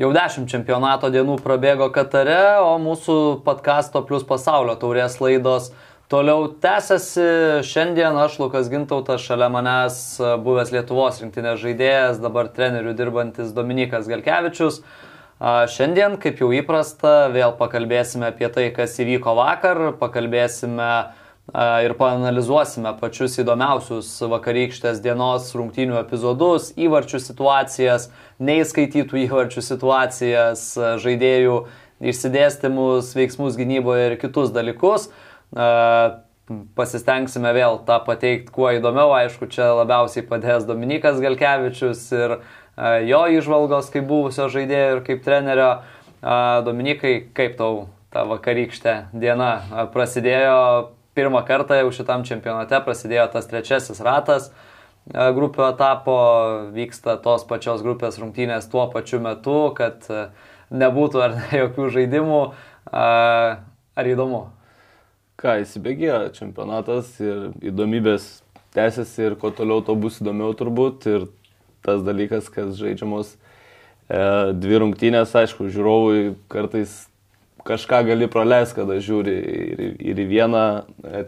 Jau dešimt čempionato dienų prabėgo Katare, o mūsų podkasto plus pasaulio taurės laidos toliau tęsiasi. Šiandien aš, Lukas Gintautas, šalia manęs buvęs Lietuvos rinktinės žaidėjas, dabar treneriu dirbantis Dominikas Galkevičius. Šiandien, kaip jau įprasta, vėl pakalbėsime apie tai, kas įvyko vakar, pakalbėsime ir panalizuosime pačius įdomiausius vakarykštės dienos rungtynių epizodus, įvarčių situacijas, neįskaitytų įvarčių situacijas, žaidėjų išsidėstymus, veiksmus gynyboje ir kitus dalykus. Pasistengsime vėl tą pateikti kuo įdomiau, aišku, čia labiausiai padės Dominikas Galkevičius ir jo išvalgos kaip buvusio žaidėjo ir kaip trenerio. Dominikai, kaip tau ta vakarykštė diena prasidėjo pirmą kartą jau šitam čempionate prasidėjo tas trečiasis ratas e, grupių etapo, vyksta tos pačios grupės rungtynės tuo pačiu metu, kad e, nebūtų ar ne jokių žaidimų. E, ar įdomu? Ką, įsibėgėjo čempionatas ir įdomybės tęsiasi ir kuo toliau to bus įdomiau turbūt. Ir tas dalykas, kas žaidžiamos e, dvi rungtynės, aišku, žiūrovui kartais kažką gali praleisti, kada žiūri ir, ir į vieną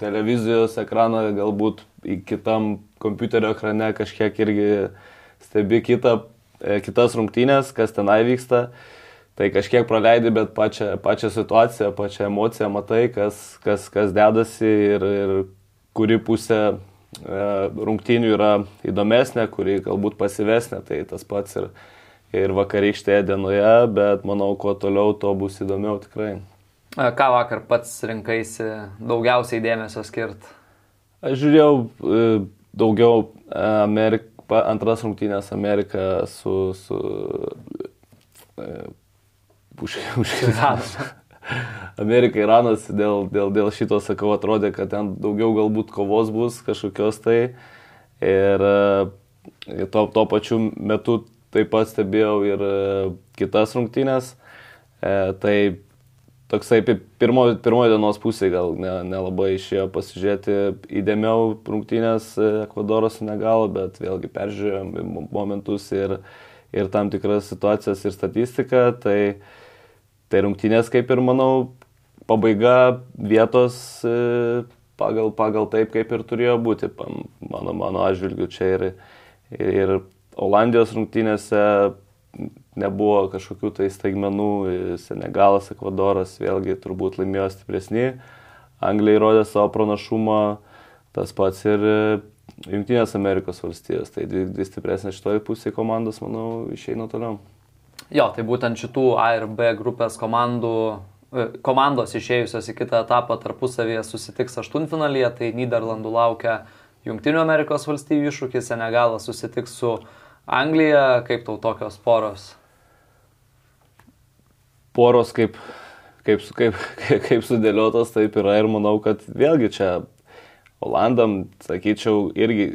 televizijos ekraną, galbūt į kitam kompiuterio ekrane kažkiek irgi stebi kitą, e, kitas rungtynės, kas tenai vyksta. Tai kažkiek praleidi, bet pačią, pačią situaciją, pačią emociją matai, kas, kas, kas dedasi ir, ir kuri pusė e, rungtynių yra įdomesnė, kuri galbūt pasivesnė, tai tas pats ir, ir vakarykštėje dienoje, bet manau, kuo toliau, to bus įdomiau tikrai. Ką vakar pats rinkaisi daugiausiai dėmesio skirt? Aš žiūrėjau e, daugiau e, Amerik, antras rungtynės Ameriką su... su e, už, už Amerika Iranas dėl, dėl, dėl šito, sakau, atrodė, kad ten daugiau galbūt kovos bus kažkokios tai. Ir tuo, tuo pačiu metu taip pat stebėjau ir e, kitas rungtynės. E, tai toksai pirmo, pirmoji dienos pusė gal nelabai ne, ne išėjo pasižiūrėti įdėmiau rungtynės e, Ekvadoro Senegalo, bet vėlgi peržiūrėjom momentus ir, ir tam tikras situacijas ir statistiką. Tai, tai rungtynės kaip ir manau pabaiga vietos e, pagal, pagal taip, kaip ir turėjo būti, mano, mano atžvilgiu čia ir, ir, ir Olandijos rungtynėse nebuvo kažkokių tai staigmenų, Senegalas, Ekvadoras vėlgi turbūt laimėjo stipresni, Anglija įrodė savo pranašumą, tas pats ir Junktinės Amerikos valstijos, tai dvi, dvi stipresnės šitoje pusėje komandos, manau, išeina toliau. Jo, tai būtent šitų A ir B grupės komandų, e, komandos išėjusios į kitą etapą tarpusavėje susitiks aštuntfinalyje, tai Niderlandų laukia Junktinių Amerikos valstybių iššūkis, Senegalas susitiks su Anglija, kaip tau tokios poros? Poros kaip, kaip, kaip, kaip sudėliotos, taip yra ir manau, kad vėlgi čia Olandam, sakyčiau, irgi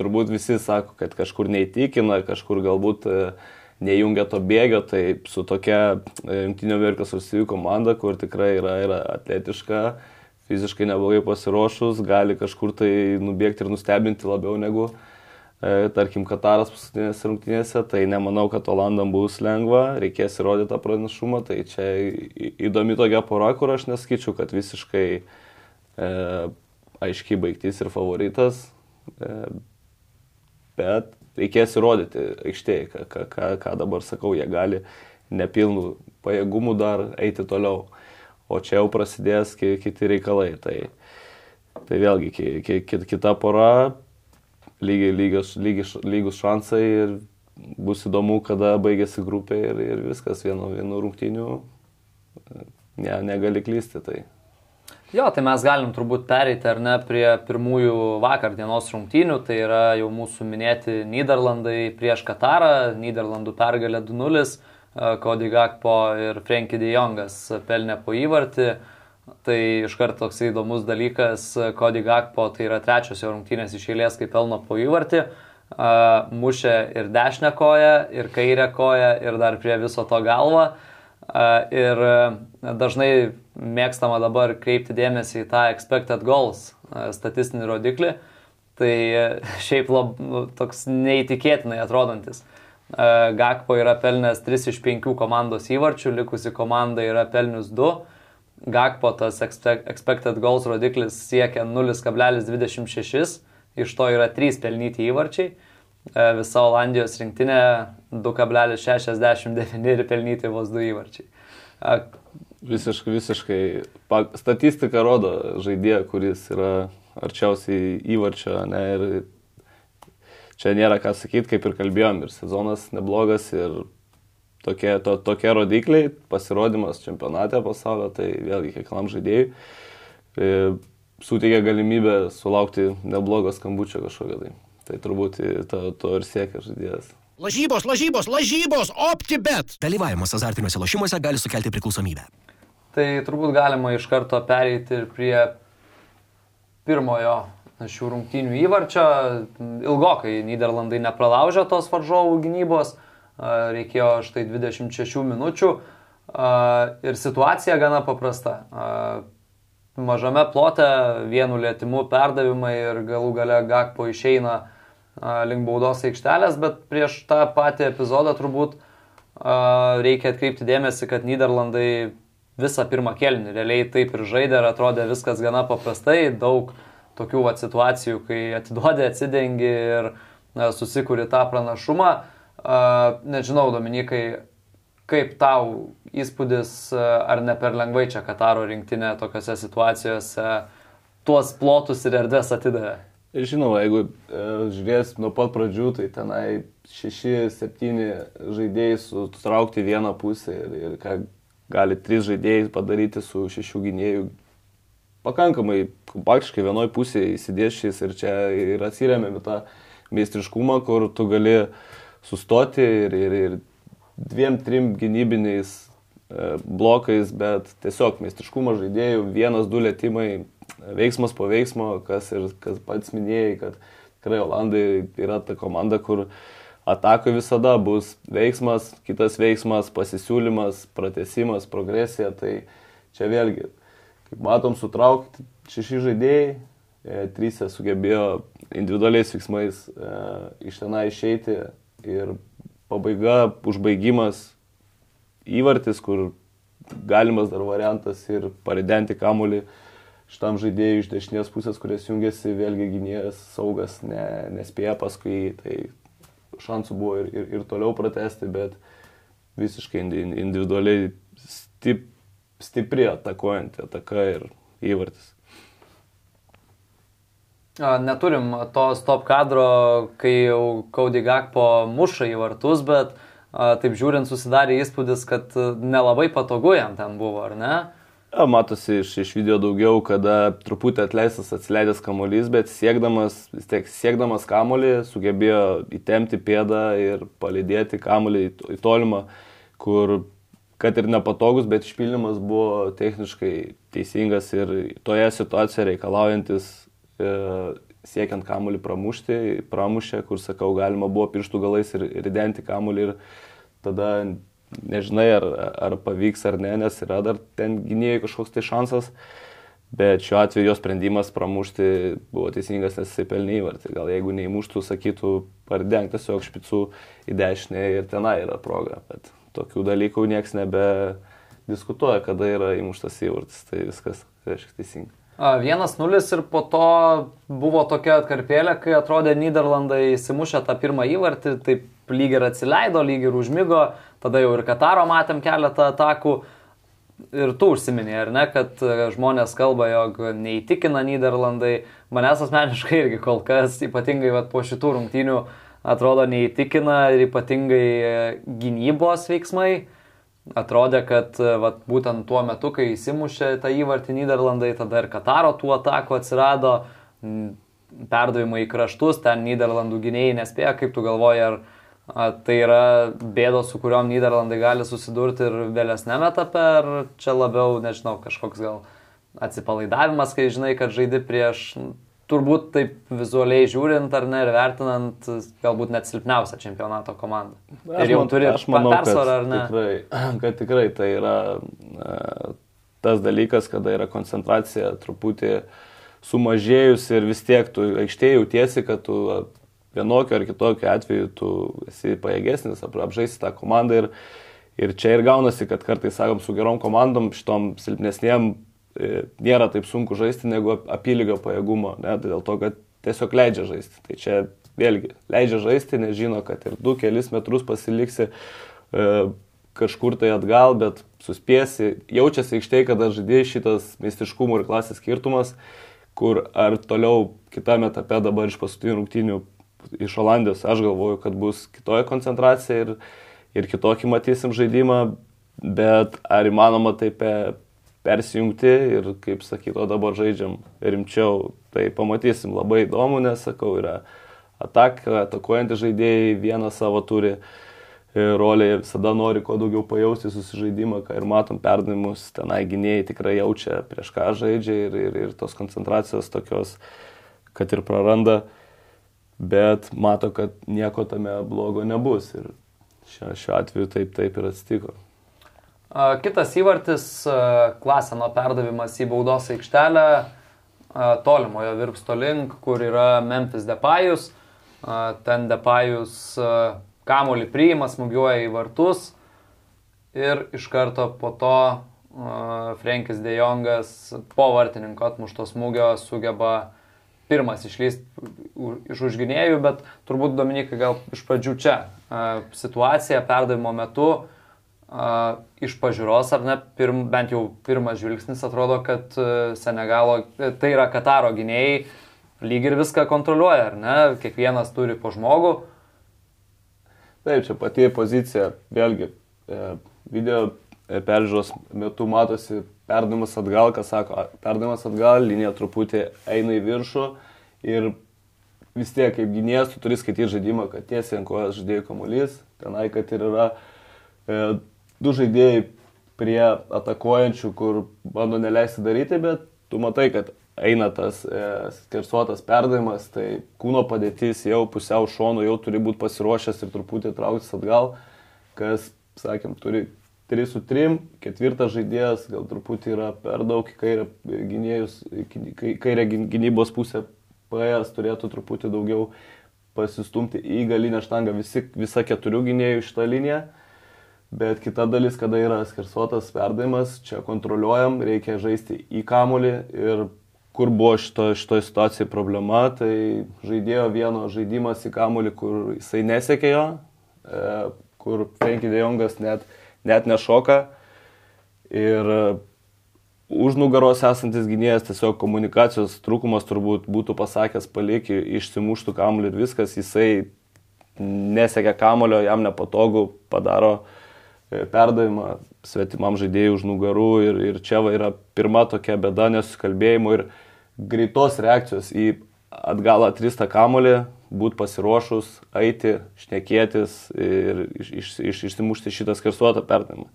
turbūt visi sako, kad kažkur neįtikina, kažkur galbūt e, nejungia to bėgio, tai su tokia e, Junktinio Amerikos valstybių komanda, kur tikrai yra, yra atletiška, fiziškai neblogai pasiruošus, gali kažkur tai nubėgti ir nustebinti labiau negu, uh, tarkim, Kataras paskutinėse rungtynėse, tai nemanau, kad Olandam bus lengva, reikės įrodyti tą pranašumą, tai čia įdomi tokia pora, kur aš nesakyčiau, kad visiškai e, aiškiai baigtis ir favoritas, e, bet reikės įrodyti aikštėje, ką, ką, ką, dabar sakau, jie gali nepilnų pajėgumų dar eiti toliau, o čia jau prasidės kiti reikalai. Tai, tai vėlgi kita pora lygiai lygios, lygios, lygus šansai ir bus įdomu, kada baigėsi grupė ir, ir viskas vienu, vienu rungtiniu ne, negali klysti. Tai. Jo, tai mes galim turbūt pereiti ar ne prie pirmųjų vakar dienos rungtynių, tai yra jau mūsų minėti Niderlandai prieš Katarą, Niderlandų pergalė 2-0, Cody Gakpo ir Frankie De Jongas pelnė po įvartį. Tai iš karto toks įdomus dalykas, Cody Gakpo, tai yra trečios jo rungtynės iš eilės, kai pelno po įvartį, uh, mušė ir dešinę koją, ir kairę koją, ir dar prie viso to galvą. Uh, ir dažnai mėgstama dabar kreipti dėmesį į tą expected goals uh, statistinį rodiklį. Tai šiaip lab, nu, toks neįtikėtinai atrodantis. Gakpo yra pelnęs 3 iš 5 komandos įvarčių, likusi komanda yra pelnius 2. Gakpo tas expected goals rodiklis siekia 0,26, iš to yra 3 pelnyti įvarčiai. E, visa Olandijos rinktinė 2,69 ir pelnyti vos 2 įvarčiai. Visiškai, visiškai. Statistika rodo žaidėją, kuris yra arčiausiai įvarčio, ne, ir čia nėra ką sakyti, kaip ir kalbėjom, ir sezonas neblogas, ir tokie, to, tokie rodikliai, pasirodymas čempionate pasaulio, tai vėlgi kiekvienam žaidėjui e, suteikia galimybę sulaukti neblogo skambučio kažkokio tai. Tai turbūt to, to ir siekia žaidėjas. Lažybos, lažybos, lažybos, optibet. Dalyvavimas azartiniuose lošimuose gali sukelti priklausomybę. Tai turbūt galima iš karto pereiti ir prie pirmojo šių rungtynių įvarčio. Ilgokai Niderlandai nepralaužė tos varžovų gynybos, reikėjo štai 26 minučių ir situacija gana paprasta. Mažame plote vienu lėtimu perdavimai ir galų gale Gakpo išeina link baudos aikštelės, bet prieš tą patį epizodą turbūt reikia atkreipti dėmesį, kad Niderlandai visą pirmą kelnį realiai taip ir žaidė ir atrodė viskas gana paprastai, daug tokių va, situacijų, kai atiduodė, atsidengi ir susikūri tą pranašumą. Nežinau, Dominikai, kaip tau įspūdis, ar ne per lengvai čia Kataro rinktinė tokiuose situacijose tuos plotus ir erdves atidavė? Žinoma, jeigu e, žiūrės nuo pat pradžių, tai tenai 6-7 žaidėjai sutraukti vieną pusę ir, ir ką gali 3 žaidėjai padaryti su 6 gynėjų. Pakankamai kompaktiškai vienoj pusėje įsidėšys ir čia ir atsiriamėme tą meistriškumą, kur tu gali sustoti ir, ir, ir dviem, trim gynybiniais e, blokais, bet tiesiog meistriškumo žaidėjų, vienas, du lėtymai veiksmas po veiksmo, kas ir kas pats minėjai, kad tikrai Olandai yra ta komanda, kur atakoje visada bus veiksmas, kitas veiksmas, pasisiūlymas, pratesimas, progresija. Tai čia vėlgi, kaip matom, sutraukti šeši žaidėjai, e, trys sugebėjo individualiais veiksmais e, iš tenai išeiti ir pabaiga, užbaigimas, įvartis, kur galimas dar variantas ir paridenti kamuolį šitam žaidėjui iš dešinės pusės, kuris jungiasi, vėlgi gynėjas saugas ne, nespėja paskui, tai šansų buvo ir, ir, ir toliau pratesti, bet visiškai individualiai stip, stipri atakuojanti ataka ir įvartis. Neturim to stop kadro, kai jau Kaudi Gakpo muša į vartus, bet taip žiūrint susidarė įspūdis, kad nelabai patogu jam ten buvo, ar ne? Ja, matosi iš, iš video daugiau, kada truputį atleistas atsileidęs kamuolys, bet siekdamas, tiek siekdamas kamuolį sugebėjo įtemti pėdą ir palidėti kamuolį į, tolimą, kur kad ir nepatogus, bet išpildymas buvo techniškai teisingas ir toje situacijoje reikalaujantis E, siekiant kamuolį pramušti, pramušė, kur sakau, galima buvo pirštų galais ir ridenti kamuolį ir tada nežinai, ar, ar pavyks ar ne, nes yra dar ten gynėjai kažkoks tai šansas, bet šiuo atveju jo sprendimas pramušti buvo teisingas, nes jisai pelnė įvartį. Gal jeigu neįmuštų, sakytų, pardenk tiesiog špicų į dešinę ir tenai yra proga, bet tokių dalykų nieks nebe diskutuoja, kada yra įmuštas įvartis, tai viskas, tai reiškia, teisingai. 1-0 ir po to buvo tokia atkarpėlė, kai atrodė Niderlandai įsimušę tą pirmą įvartį, taip lyg ir atsileido, lyg ir užmygo, tada jau ir Kataro matėm keletą atakų. Ir tu užsiminėjai, ar ne, kad e, žmonės kalba, jog neįtikina Niderlandai, manęs asmeniškai irgi kol kas, ypatingai vat, po šitų rungtynių, atrodo neįtikina ir ypatingai e, gynybos veiksmai Atrodė, kad e, vat, būtent tuo metu, kai įsimušė tą įvartį Niderlandai, tada ir Kataro tų atakų atsirado, perdavimai į kraštus, ten Niderlandų gynėjai nespėjo, kaip tu galvoji, ar A, tai yra bėdos, su kuriuom Niderlandai gali susidurti ir vėlesnėme etape, ar čia labiau, nežinau, kažkoks gal atsipalaidavimas, kai žinai, kad žaidi prieš, turbūt taip vizualiai žiūrint ar ne ir vertinant, galbūt net silpniausią čempionato komandą. Aš ir jau man, turi aš manau, persvarą ar ne? Tikrai, kad tikrai tai yra e, tas dalykas, kada yra koncentracija truputį sumažėjus ir vis tiek tu aikštėje jautiesi, kad tu vienokiu ar kitokiu atveju tu esi pajėgesnis, apžaisti tą komandą ir, ir čia ir gaunasi, kad kartais, sakom, su gerom komandom, šitom silpnesniem nėra taip sunku žaisti negu apylygio pajėgumo, ne, dėl to, kad tiesiog leidžia žaisti. Tai čia vėlgi leidžia žaisti, nežino, kad ir du kelis metrus pasiliksi e, kažkur tai atgal, bet suspėsi, jaučiasi aikštėje, kada žaidėjai šitas meistriškumo ir klasės skirtumas kur ar toliau kitame etape dabar iš paskutinių rungtynių iš Olandijos aš galvoju, kad bus kitoja koncentracija ir, ir kitokį matysim žaidimą, bet ar įmanoma taip persijungti ir, kaip sakyto, dabar žaidžiam rimčiau, tai pamatysim labai įdomu, nes, sakau, yra atak, atakuojantys žaidėjai vieną savo turi rolėje visada nori kuo daugiau pajausti susižaidimą, ką ir matom perdavimus, tenai gynėjai tikrai jaučia prieš ką žaidžia ir, ir, ir tos koncentracijos tokios, kad ir praranda, bet mato, kad nieko tame blogo nebus ir šiuo, šiuo atveju taip, taip ir atsitiko. Kitas įvartis - klaseno perdavimas į baudos aikštelę tolimojo virpsto link, kur yra Memphis Depayus. Ten Depayus Kamolį priima, smūgiuoja į vartus ir iš karto po to uh, Frankis De Jongas po vartininko atmušto smūgio sugeba pirmas išlysti iš užginėjų, bet turbūt Dominikai gal iš pradžių čia. Situacija perdavimo metu uh, iš pažiūros, ar ne, pirm, bent jau pirmas žvilgsnis atrodo, kad uh, Senegalo, tai yra Kataro gynėjai, lyg ir viską kontroliuoja, ar ne, kiekvienas turi po žmogų. Taip, čia pati pozicija, vėlgi, e, video e, peržiūros metu matosi perdavimas atgal, kas sako, perdavimas atgal, linija truputį eina į viršų ir vis tiek kaip gynėjas tu turi skaityti žaidimą, kad tiesiai ant kojos žaidėjų kamuolys, tenai, kad ir yra e, du žaidėjai prie atakuojančių, kur bando neleisti daryti, bet tu matai, kad eina tas e, skersuotas perdavimas, tai kūno padėtis jau pusiau šonų, jau turi būti pasiruošęs ir truputį trauktis atgal, kas, sakėm, turi 3 su 3, ketvirtas žaidėjas gal truputį yra per daug į kairę, gynėjus, kairę gynybos pusę paėjęs, turėtų truputį daugiau pasistumti į galinę štangą visi, visa keturių gynėjų šitą liniją. Bet kita dalis, kada yra skersuotas perdavimas, čia kontroliuojam, reikia žaisti į kamulį ir kur buvo šito, šitoje situacijoje problema, tai žaidėjo vieno žaidimas į kamulį, kur jisai nesiekė jo, e, kur Frenkie de Jongas net, net nešoka. Ir e, už nugaros esantis gynėjas tiesiog komunikacijos trūkumas turbūt būtų pasakęs palikį, išsimuštų kamulį ir viskas, jisai nesiekia kamulio, jam nepatogu, padaro e, perdavimą svetimam žaidėjui už nugarų ir, ir čia va yra pirma tokia bėda nesusikalbėjimo ir greitos reakcijos į atgal atristą kamolį, būti pasiruošus, eiti, šnekėtis ir iš, iš, iš, išsimušti šitą skersuotą perdavimą.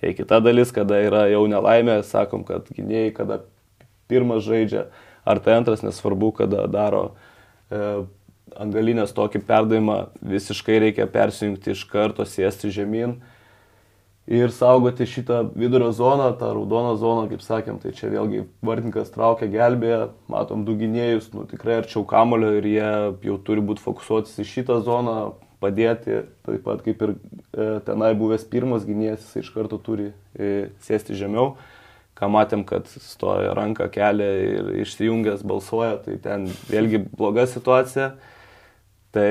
Tai kita dalis, kada yra jau nelaimė, sakom, kad gynėjai, kada pirmas žaidžia, ar tai antras, nesvarbu, kada daro e, ant galinės tokį perdavimą, visiškai reikia persijungti iš karto, sėsti žemyn. E, ir saugoti šitą vidurio zoną, tą raudoną zoną, kaip sakėm, tai čia vėlgi vartininkas traukia gelbėje, matom du gynėjus, nu, tikrai arčiau kamulio ir jie jau turi būti fokusuotis į šitą zoną, padėti, taip pat kaip ir e, tenai buvęs pirmas gynėjas, jis iš karto turi e, sėsti žemiau, ką matėm, kad stoja ranką kelia ir išsijungęs balsuoja, tai ten vėlgi bloga situacija. Tai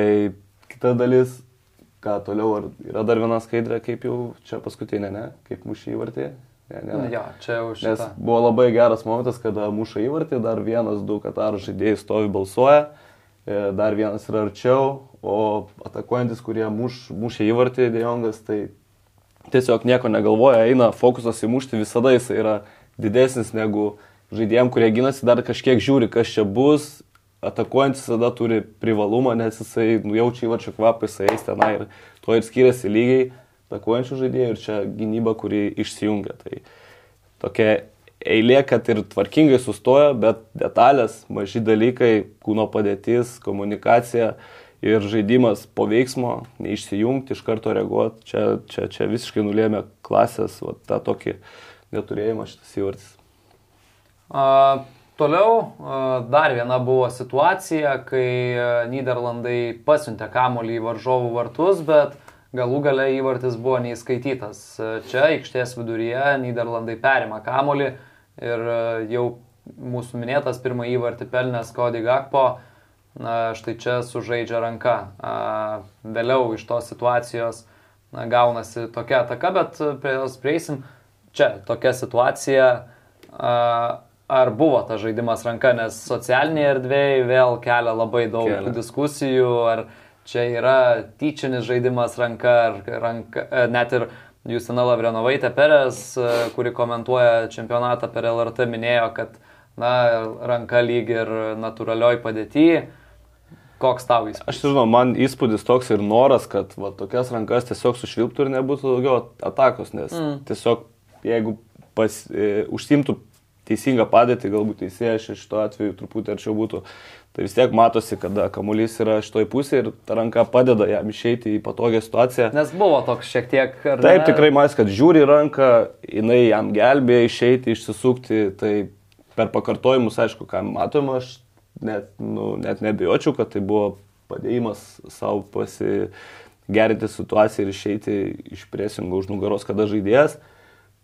kita dalis, ką toliau, ar yra dar viena skaidrė, kaip jau čia paskutinė, ne, kaip mušė įvartį. Ne, ne, ne. Jo, čia jau šitą. Nes buvo labai geras momentas, kada muša įvartį, dar vienas, du katarų žaidėjai stovi balsuoja, e, dar vienas yra arčiau, o atakuojantis, kurie muš, mušė įvartį, Dejongas, tai tiesiog nieko negalvoja, eina fokusas įmušti, visada jis yra didesnis negu žaidėjim, kurie ginasi, dar kažkiek žiūri, kas čia bus, atakuojantis tada turi privalumą, nes jisai nujaučia įvarčio kvapą, jisai eis tenai ir to ir skiriasi lygiai atakuojančių žaidėjų ir čia gynyba, kuri išsijungia. Tai tokia eilė, kad ir tvarkingai sustoja, bet detalės, maži dalykai, kūno padėtis, komunikacija ir žaidimas po veiksmo, neišsijungti, iš karto reaguoti, čia, čia, čia visiškai nulėmė klasės, va, tą tokį neturėjimą šitas įvartis. Uh Toliau dar viena buvo situacija, kai Niderlandai pasiuntė kamolį į varžovų vartus, bet galų gale įvartis buvo neįskaitytas. Čia aikštės viduryje Niderlandai perima kamolį ir jau mūsų minėtas pirmą įvartį pelnęs Kodi Gakpo, štai čia sužaidžia ranka. Vėliau iš tos situacijos na, gaunasi tokia ataka, bet prie jos prieisim. Čia tokia situacija ar buvo tas žaidimas ranka, nes socialinėje erdvėje vėl kelia labai daug kelia. diskusijų, ar čia yra tyčinis žaidimas ranka, ar ranka, e, net ir Justina Lavrenovaitė Perez, e, kuri komentuoja čempionatą per LRT, minėjo, kad na, ranka lyg ir natūralioj padėtyje. Koks tau įspūdis? Aš žinau, man įspūdis toks ir noras, kad va, tokias rankas tiesiog sušvilptų ir nebūtų daugiau atakos, nes mm. tiesiog jeigu pas, e, užsimtų teisingą padėtį, galbūt teisėjas šito atveju truputį arčiau būtų. Tai vis tiek matosi, kada kamuolys yra šitoj pusėje ir ta ranka padeda jam išeiti į patogią situaciją. Nes buvo toks šiek tiek. Taip, ne? tikrai matys, kad žiūri ranką, jinai jam gelbėja išeiti, išsisukti. Tai per pakartojimus, aišku, ką matome, aš net, nu, net nebejočiau, kad tai buvo padėjimas savo pasigerinti situaciją ir išeiti iš presingo už nugaros, kada žaidėjas.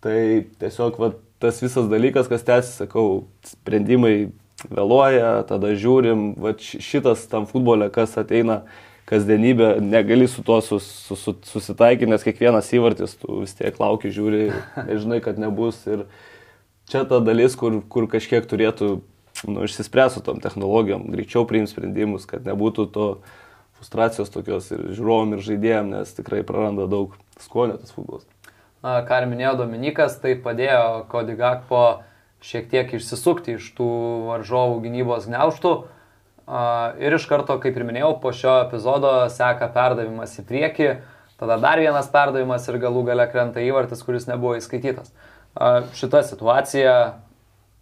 Tai tiesiog, vat, tas visas dalykas, kas tęsi, sakau, sprendimai vėluoja, tada žiūrim, va šitas tam futbole, kas ateina kasdienybė, negali su tuo sus, sus, sus, susitaikyti, nes kiekvienas įvartis, tu vis tiek lauki, žiūri, nežinai, kad nebus. Ir čia ta dalis, kur, kur kažkiek turėtų nu, išsispręsų tom technologijom, greičiau priims sprendimus, kad nebūtų to frustracijos tokios ir žiūrovom, ir žaidėjom, nes tikrai praranda daug skonio tas futbolas ką ir minėjo Dominikas, tai padėjo Kodigakpo šiek tiek išsisukti iš tų varžovų gynybos gneuštų. Ir iš karto, kaip ir minėjau, po šio epizodo seka perdavimas į priekį, tada dar vienas perdavimas ir galų gale krenta įvartis, kuris nebuvo įskaitytas. Šita situacija,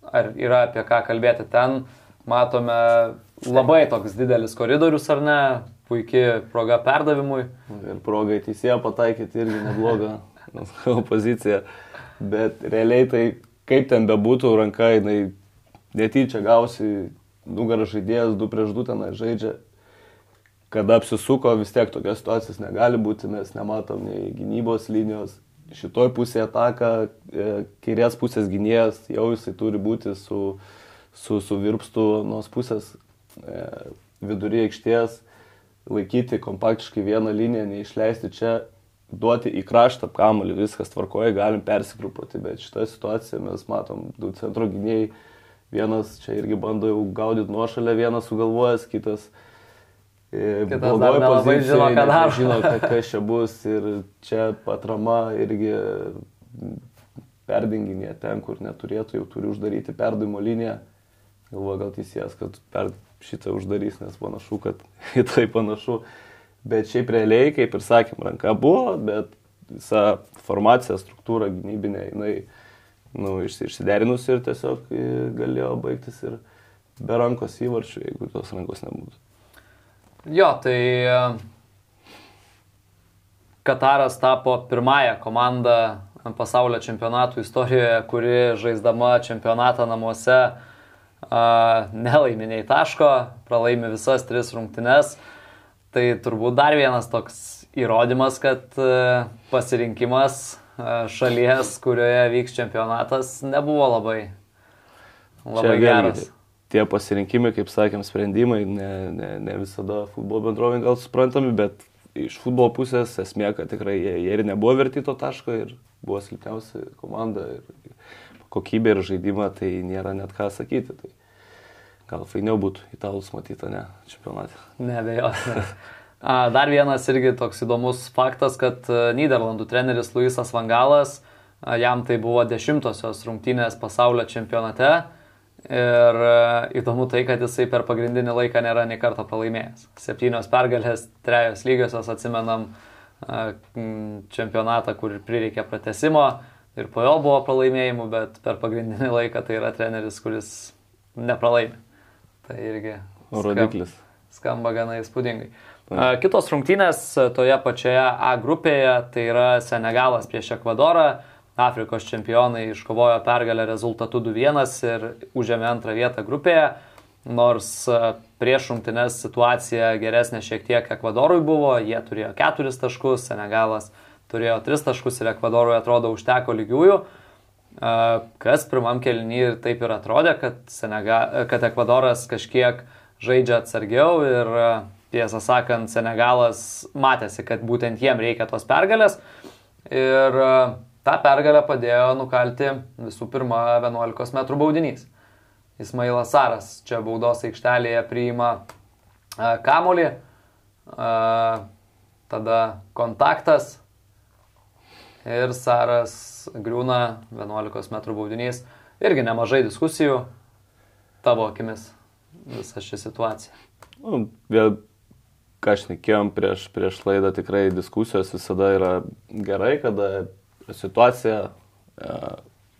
ar yra apie ką kalbėti ten, matome labai toks didelis koridorius ar ne, puikiai proga perdavimui. Ir progai teisėjo pataikyti irgi nebloga opozicija, bet realiai tai kaip ten bebūtų, ranka jinai netyčia gausi nugarą žaidėjas, du prieš du ten žaidžia. Kada apsisuko, vis tiek tokios situacijos negali būti, mes nematom nei gynybos linijos. Šitoj pusėje ataka, e, kairės pusės gynėjas jau jisai turi būti su, su, su virpstu nuos pusės e, vidury aikštės, laikyti kompaktiškai vieną liniją, neišleisti čia duoti į kraštą kamuolį, viskas tvarkoja, galim persigrupuoti, bet šitą situaciją mes matom, du centro gynėjai, vienas čia irgi bando jau gaudyti nuošalę, vienas sugalvojęs, kitas e, blogoje pozicijoje, žino, ką daro. Žino, kas čia bus ir čia patrama irgi perdinginė ten, kur neturėtų, jau turi uždaryti perdavimo liniją. Galvoju, gal teisėjas, kad per šitą uždarys, nes panašu, kad į tai panašu. Bet šiaip realiai, kaip ir sakėm, ranka buvo, bet visa formacija, struktūra gynybinė, jinai nu, išsiderinus ir tiesiog e, galėjo baigtis ir be rankos įvarčių, jeigu tos rankos nebūtų. Jo, tai e, Kataras tapo pirmąją komandą pasaulio čempionatų istorijoje, kuri žaisdama čempionatą namuose nelaiminiai taško, pralaimi visas tris rungtynes. Tai turbūt dar vienas toks įrodymas, kad e, pasirinkimas e, šalies, kurioje vyks čempionatas, nebuvo labai, labai Čia geras. Vėlgi, tie pasirinkimai, kaip sakėm, sprendimai ne, ne, ne visada futbolo bendrovė gal suprantami, bet iš futbolo pusės esmė, kad tikrai jie, jie ir nebuvo verti to taško ir buvo silpniausia komanda ir kokybė ir žaidimą, tai nėra net ką sakyti. Tai Gal fainiau būtų italus matyti, ne, čempionate. Nebejotinai. Dar vienas irgi toks įdomus faktas, kad e, Niderlandų treneris Luisas Vangalas, jam tai buvo dešimtosios rungtynės pasaulio čempionate. Ir e, įdomu tai, kad jisai per pagrindinį laiką nėra nei karto pralaimėjęs. Septynios pergalės, trejos lygiosios, atsimenam čempionatą, kur prireikė pratesimo ir po jo buvo pralaimėjimų, bet per pagrindinį laiką tai yra treneris, kuris nepralaimė. Tai irgi rodiklis. Skamba gana įspūdingai. A, kitos rungtynės toje pačioje A grupėje, tai yra Senegalas prieš Ekvadorą. Afrikos čempionai iškovojo pergalę rezultatu 2-1 ir užėmė antrą vietą grupėje, nors prieš rungtynes situacija geresnė šiek tiek Ekvadorui buvo, jie turėjo 4 taškus, Senegalas turėjo 3 taškus ir Ekvadorui atrodo užteko lygiųjų, e, kas pirmam kelnyje ir taip ir atrodė, kad, Senega, kad Ekvadoras kažkiek žaidžia atsargiau ir tiesą sakant, Senegalas matėsi, kad būtent jiem reikia tos pergalės. Ir tą pergalę padėjo nukalti visų pirma 11 m baudinys. Ismailas Saras čia baudos aikštelėje priima kamolį, tada kontaktas ir Saras griūna 11 m baudinys. Irgi nemažai diskusijų tavo akimis visa ši situacija. Nu, vėl, ką aš nekėjom prieš, prieš laidą, tikrai diskusijos visada yra gerai, kada situacija, e,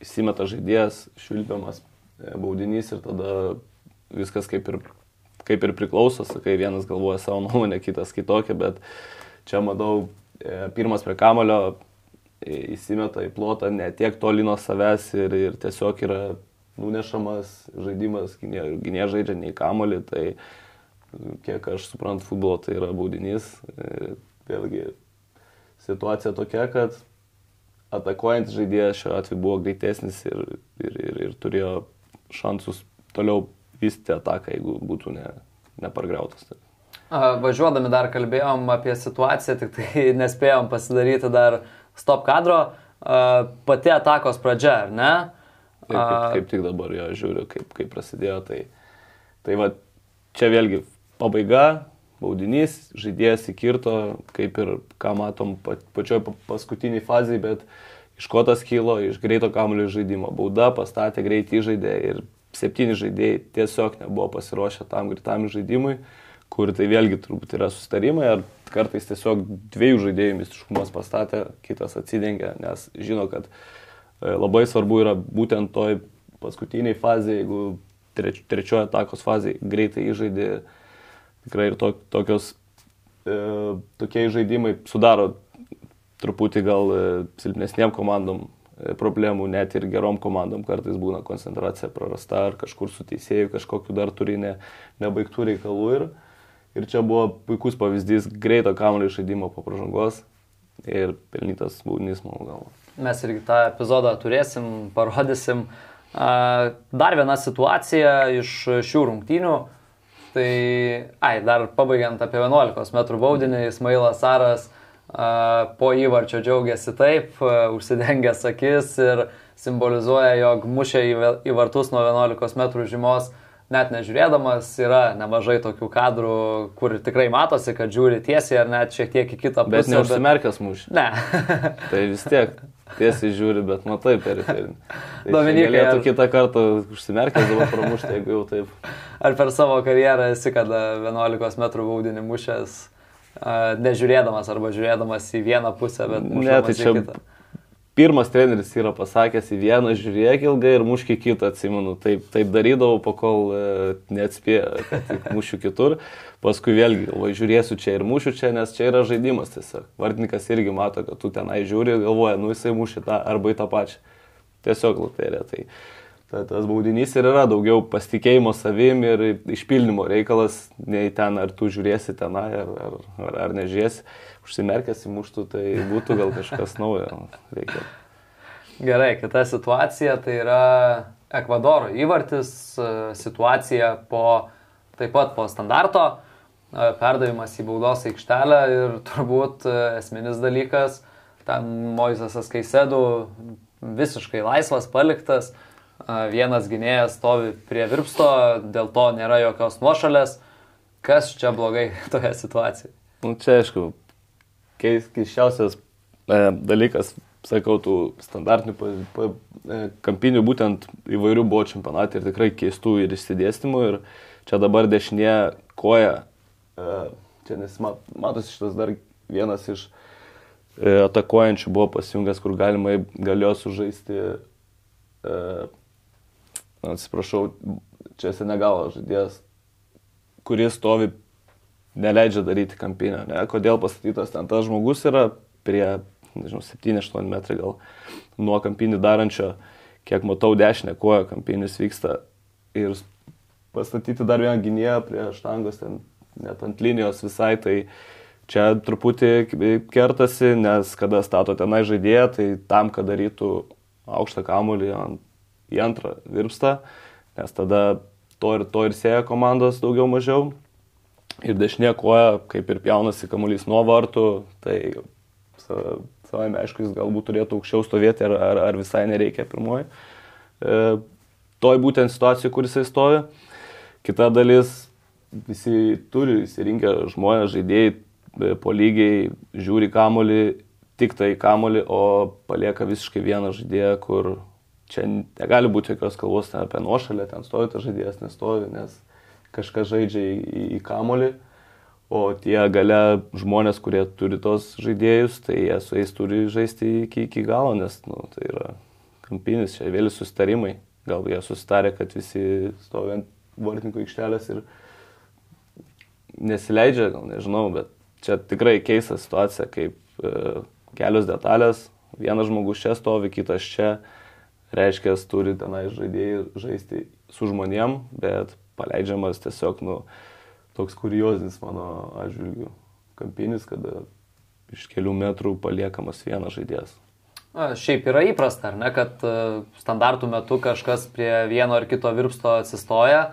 įsimeta žaidėjas, švilpiamas e, baudinys ir tada viskas kaip ir, kaip ir priklauso, sakai, vienas galvoja savo nuomonę, kitas kitokią, bet čia matau, e, pirmas prie kamulio įsimeta į plotą ne tiek toli nuo savęs ir, ir tiesiog yra nunešamas žaidimas, gynė žaidžia nei kamulį, tai kiek aš suprantu futbolo, tai yra baudinys. Vėlgi situacija tokia, kad atakuojantis žaidėjas šiuo atveju buvo greitesnis ir, ir, ir, ir turėjo šansus toliau vystyti ataką, jeigu būtų ne, nepargrautas. Važiuodami dar kalbėjom apie situaciją, tik tai nespėjom pasidaryti dar stop kadro. Pati atakos pradžia, ar ne? Taip, kaip, kaip tik dabar jo žiūriu, kaip, kaip prasidėjo. Tai, tai va, čia vėlgi pabaiga, baudinys, žaidėjas įkirto, kaip ir ką matom pačioj paskutiniai fazai, bet iškotas kilo iš greito kamulio žaidimo. Bauda pastatė greitį žaidė ir septyni žaidėjai tiesiog nebuvo pasiruošę tam greitam žaidimui, kur tai vėlgi turbūt yra sustarimai, ar kartais tiesiog dviejų žaidėjų mistiškumas pastatė, kitas atsidengė, nes žino, kad e, labai svarbu yra būtent toj paskutiniai fazėje, jeigu treč, trečiojo atakos fazėje greitai įžaidė tikrai ir to, tokios, e, tokie žaidimai sudaro truputį gal e, silpnesniem komandom e, problemų, net ir gerom komandom kartais būna koncentracija prarasta ar kažkur su teisėjų kažkokiu dar turi ne, nebaigtų reikalų. Ir, ir čia buvo puikus pavyzdys greito kamuolio žaidimo po pažangos ir pelnytas baudinys, mano galva. Mes irgi tą epizodą turėsim, parodysim. Dar viena situacija iš šių rungtynių Tai, ai, dar pabaigiant apie 11 m baudinį, Ismailas Saras po įvarčio džiaugiasi taip, užsidengęs akis ir simbolizuoja, jog mušė į vartus nuo 11 m žymos, net nežiūrėdamas, yra nemažai tokių kadrų, kur tikrai matosi, kad žiūri tiesiai ar net šiek tiek į kitą pusę. Bet neužsimerkęs mušė. Ne. tai vis tiek tiesiai žiūri, bet matai periferinį. Tai Dominikai. Galėtų ar... kitą kartą užsimerkęs dabar pramušti, jeigu jau taip. Ar per savo karjerą esi kada 11 m baudinį mušęs, nežiūrėdamas arba žiūrėdamas į vieną pusę, bet ne, tai čia kitą? Pirmas treneris yra pasakęs į vieną žiūrėk ilgai ir muški kitą, atsimenu. Taip, taip darydavau, pakol e, neatspėjo, kad mušiu kitur. Paskui vėlgi, va, žiūrėsiu čia ir mušiu čia, nes čia yra žaidimas tiesiog. Vartininkas irgi mato, kad tu tenai žiūri ir galvoja, nu jisai muši tą arba į tą pačią. Tiesiog loterija. Tai, ta, tas baudinys ir yra daugiau pasitikėjimo savim ir išpildymo reikalas, nei ten ar tu žiūrėsi tenai ar, ar, ar, ar nežiūrėsi. Užsimerkęs į muštų, tai būtų gal kažkas naujo. Reikia. Gerai, kita situacija tai yra Ekvadoro įvartis, situacija po, taip pat po standarto perdavimas į baudos aikštelę ir turbūt esminis dalykas, ten Moisesas Kaisedų visiškai laisvas paliktas, vienas gynėjas stovi prie virpsto, dėl to nėra jokios nuošalės. Kas čia blogai toje situacijoje? Nu, čia aišku, keiščiausias e, dalykas, sakau, tų standartinių pa, pa, e, kampinių būtent įvairių buvo čempionatai ir tikrai keistų ir išsidėstymų. Ir čia dabar dešinė koja Čia nesimat, matosi šitas dar vienas iš e, atakuojančių buvo pasijungęs, kur galima galėjo sužaisti, e, atsiprašau, čia Senegalo žaidėjas, kuris stovi, neleidžia daryti kampinio. Ne? Kodėl pastatytas ten tas žmogus yra prie nežinau, 7-8 metrai gal nuo kampinį darančio, kiek matau dešinę koją kampinis vyksta ir pastatyti dar vieną gynėją prie štangos, ten net ant linijos visai, tai čia truputį kertasi, nes kada stato tenai žaidėją, tai tam, kad darytų aukštą kamulį į antrą virpstą, nes tada to ir, to ir sėja komandos daugiau mažiau. Ir dešinė koja, kaip ir pjaunasi kamuolys nuo vartų, tai savai aišku, jis galbūt turėtų aukščiau stovėti ar, ar, ar visai nereikia pirmoji. E, toj būtent situacijoje, kur jisai stovi. Kita dalis, visi turi įsirinkę žmonės, žaidėjai e, po lygiai žiūri kamolį, tik tai kamolį, o palieka visiškai vieną žaidėją, kur čia negali būti jokios kalbos apie nuošalę, ten stovi tas žaidėjas, nestovi, nes kažkas žaidžia į, į, į kamolį, o tie gale žmonės, kurie turi tos žaidėjus, tai jie su jais turi žaisti iki, iki galo, nes nu, tai yra kampinis, čia vėliau sustarimai, gal jie susitarė, kad visi stovi ant vartininko aikštelės ir nesileidžia, gal nežinau, bet čia tikrai keista situacija, kaip e, kelios detalės, vienas žmogus čia stovi, kitas čia, reiškia, turi tenai žaidėjai žaisti su žmonėm, bet paleidžiamas tiesiog, nu, toks kuriozinis mano atžvilgių kampinis, kada iš kelių metrų paliekamas vienas žaidėjas. Na, šiaip yra įprasta, ar ne, kad e, standartų metu kažkas prie vieno ar kito virpsto atsistoja,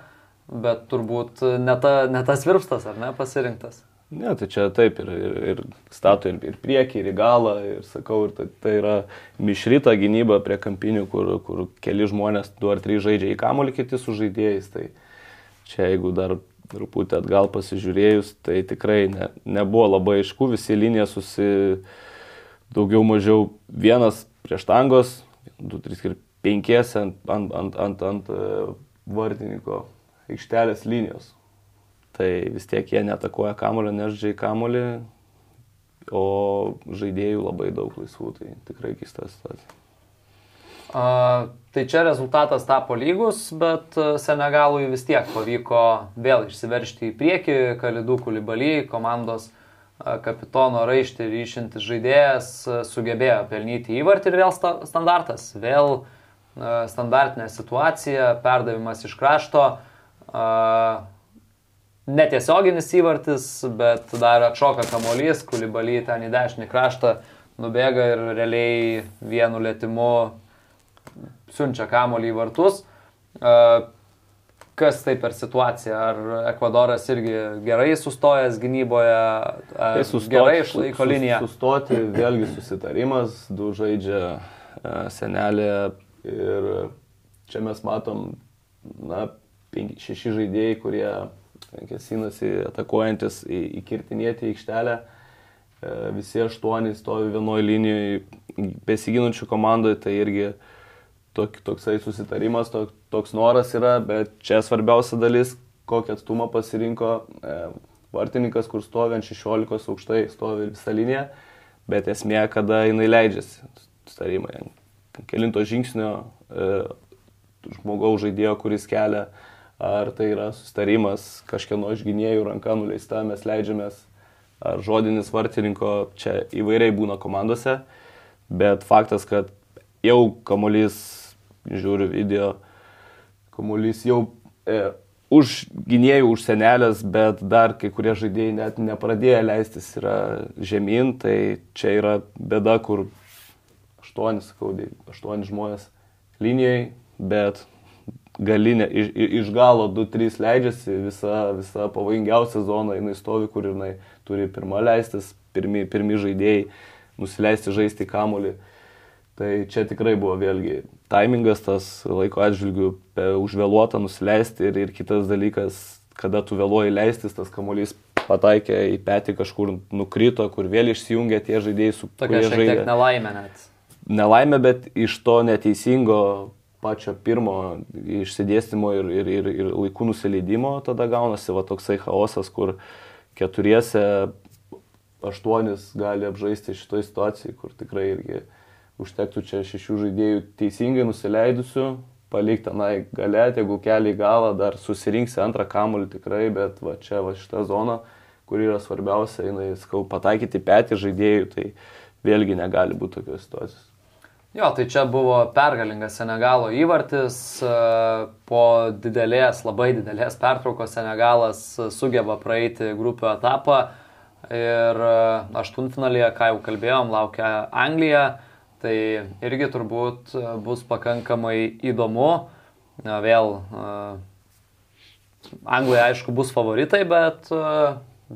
bet turbūt ne, ta, ne tas virpstas, ar ne, pasirinktas. Ne, tai čia taip ir, ir, ir stato ir, ir priekį, ir į galą, ir sakau, ir tai, tai yra mišrita gynyba prie kampinių, kur, kur keli žmonės, du ar trys žaidžia į kamolį, kiti su žaidėjais. Tai čia jeigu dar truputį atgal pasižiūrėjus, tai tikrai ne, nebuvo labai aišku, visi linija susi daugiau mažiau vienas prieš tangos, 2, 3 ir 5 ant, ant, ant, ant, ant vartininko aikštelės linijos. Tai vis tiek jie netakoja kamulio, nežaidžia į kamulį, o žaidėjų labai daug laisvų, tai tikrai keista situacija. Tai čia rezultatas tapo lygus, bet Senegalui vis tiek pavyko vėl išsiveršti į priekį, Kalidų Kulibaly komandos uh, kapitono raištį ryšintis žaidėjas sugebėjo pelnyti įvartį ir vėl standartas, vėl standartinė situacija, perdavimas iš krašto, netiesioginis įvartis, bet dar atšoka kamuolys, kulibaly ten į dešinį kraštą nubėga ir realiai vienu lėtimu siunčia kamuolį į vartus kas tai per situacija? Ar Ekvadoras irgi gerai sustojęs gynyboje, tai sustoti, gerai išlaiko liniją? Sustoti, vėlgi susitarimas, du žaidžia e, senelė ir čia mes matom, na, penki, šeši žaidėjai, kurie kesinasi atakuojantis į, įkirtinėti aikštelę. E, visi aštuoni stovi vienoje linijoje besiginančių komandoje, tai irgi uh, tok, toksai susitarimas, tok, toks noras yra, bet čia svarbiausia dalis, kokį atstumą pasirinko e, vartininkas, kur stovi ant 16 aukštai, stovi visą liniją, bet esmė, kada jinai leidžiasi, susitarimai, kelinto žingsnio e, žmogaus žaidėjo, kuris kelia, ar tai yra susitarimas, kažkieno iš gynėjų ranka nuleista, mes leidžiamės, ar žodinis vartininko, čia įvairiai būna komandose, bet faktas, kad jau kamuolys žiūriu video, kamuolys jau e, už gynėjų, už senelės, bet dar kai kurie žaidėjai net nepradėjo leistis yra žemyn, tai čia yra bėda, kur aštuoni, sakau, aštuoni žmonės linijai, bet galinė, iš, iš galo 2-3 leidžiasi, visa, visa pavojingiausia zona, jinai stovi, kur jinai turi pirmą leistis, pirmi, pirmi žaidėjai nusileisti žaisti kamolį. Tai čia tikrai buvo vėlgi taimingas tas laiko atžvilgių užvėluota nusileisti ir, ir kitas dalykas, kada tu vėluoji leistis, tas kamuolys pataikė į petį kažkur nukrito, kur vėl išsijungė tie žaidėjai su Tokia šiek tiek nelaimė net. Nelaimė, bet iš to neteisingo pačio pirmo išsidėstymo ir, ir, ir, ir laikų nusileidimo tada gaunasi va toksai chaosas, kur keturiese aštuonis gali apžaisti šitoje situacijoje, kur tikrai irgi užtektų čia šešių žaidėjų teisingai nusileidusių, palikti tenai galę, jeigu keliai galą, dar susirinksi antrą kamuolį tikrai, bet va čia va šita zona, kur yra svarbiausia, jinai, skau, pataikyti petį žaidėjų, tai vėlgi negali būti tokios situacijos. Jo, tai čia buvo pergalingas Senegalo įvartis. Po didelės, labai didelės pertraukos Senegalas sugeba praeiti grupių etapą. Ir aštuntfinalėje, ką jau kalbėjom, laukia Anglija. Tai irgi turbūt bus pakankamai įdomu. Vėl Anglija, aišku, bus favoritai, bet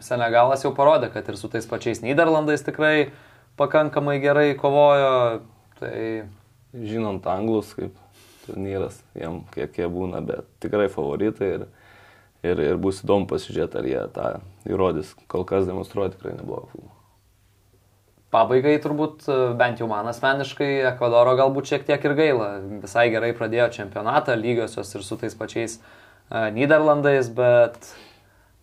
Senegalas jau parodė, kad ir su tais pačiais Niderlandais tikrai pakankamai gerai kovojo Tai žinant anglus kaip turnyras, jiem kiek jie būna, bet tikrai favoritai ir, ir, ir bus įdomu pasižiūrėti, ar jie tą įrodys. Kol kas demonstruoja tikrai neblogą futbolą. Pabaigai turbūt, bent jau man asmeniškai, Ekvadoro galbūt šiek tiek ir gaila. Visai gerai pradėjo čempionatą, lygiosios ir su tais pačiais uh, Niderlandais, bet,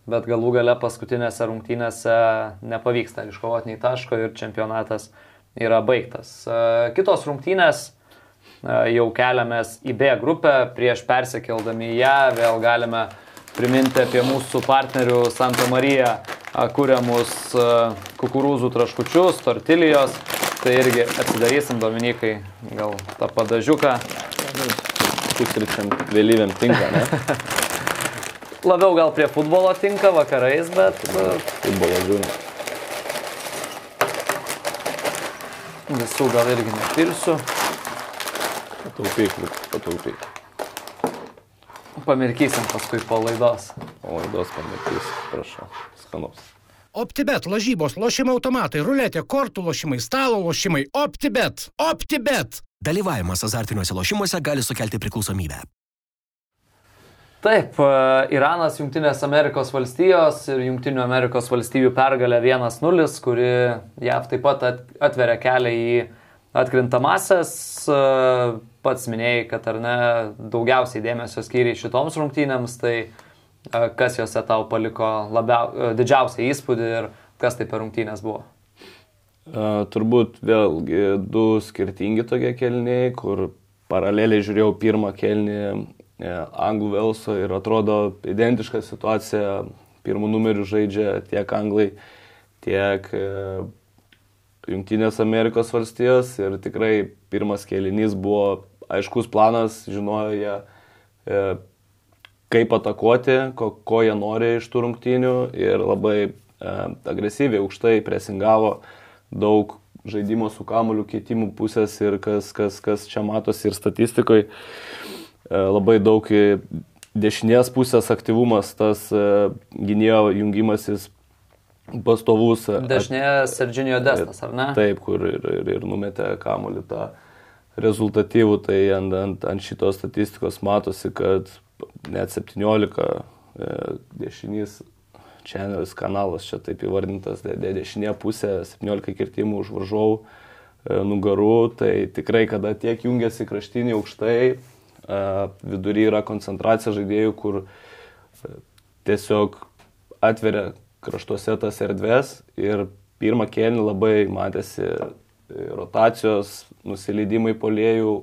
bet galų gale paskutinėse rungtynėse nepavyksta iškovoti nei taško ir čempionatas uh, yra baigtas. E, kitos rungtynės e, jau keliamės į B grupę, prieš persikeldami ją vėl galime priminti apie mūsų partnerių Santa Marija kūriamus kukurūzų traškučius, tortilijos. Tai irgi atsidarysim, Dominikai, gal tą padažiuką. Pusryčiam vėlyviam tinka, ne? Labiau gal prie futbolo tinka vakarais, bet... Futbolo žiūrint. Visų gal irgi nepirsiu. Pataupyk, pataupyk. Pamirkysim paskui po laidos. Po laidos pamirkysim, prašau. Skanus. OptiBet, lažybos, lošimo automatai, ruletė, kortų lošimai, stalo lošimai. OptiBet. OptiBet. Dalyvavimas azartiniuose lošimuose gali sukelti priklausomybę. Taip, e, Iranas, Junktinės Amerikos valstijos ir Junktinių Amerikos valstijų pergalė 1-0, kuri JAV taip pat atveria kelią į atkrintamasias. E, pats minėjai, kad ar ne daugiausiai dėmesio skyriai šitoms rungtynėms, tai e, kas juose tau paliko labiau, didžiausią įspūdį ir kas tai per rungtynės buvo? Uh, turbūt vėlgi du skirtingi tokie kelniai, kur paraleliai žiūrėjau pirmą kelnį E, anglų Velso ir atrodo identiška situacija. Pirmų numerių žaidžia tiek anglai, tiek e, Junktinės Amerikos valstijos ir tikrai pirmas kėlinys buvo aiškus planas, žinojo jie, e, kaip atakuoti, ko, ko jie nori iš tų rungtynių ir labai agresyviai aukštai presingavo daug žaidimo su kamuliu keitimų pusės ir kas, kas, kas čia matosi ir statistikoje E, labai daug dešinės pusės aktyvumas, tas e, gynėjo jungimasis pastovus. E, Dešinė Serginio Destas, ar ne? Taip, kur ir, ir, ir numetė kamuolį tą rezultatyvų, tai ant, ant, ant šitos statistikos matosi, kad net 17 dešinys channelis kanalas, čia taip įvardintas, dešinė pusė, 17 kirtimų už varžovų nugarų, tai tikrai kada tiek jungiasi kraštiniai aukštai, vidury yra koncentracija žaidėjų, kur tiesiog atveria kraštuose tas erdves ir pirmą kėlinį labai matėsi e, rotacijos, nusileidimai polėjų,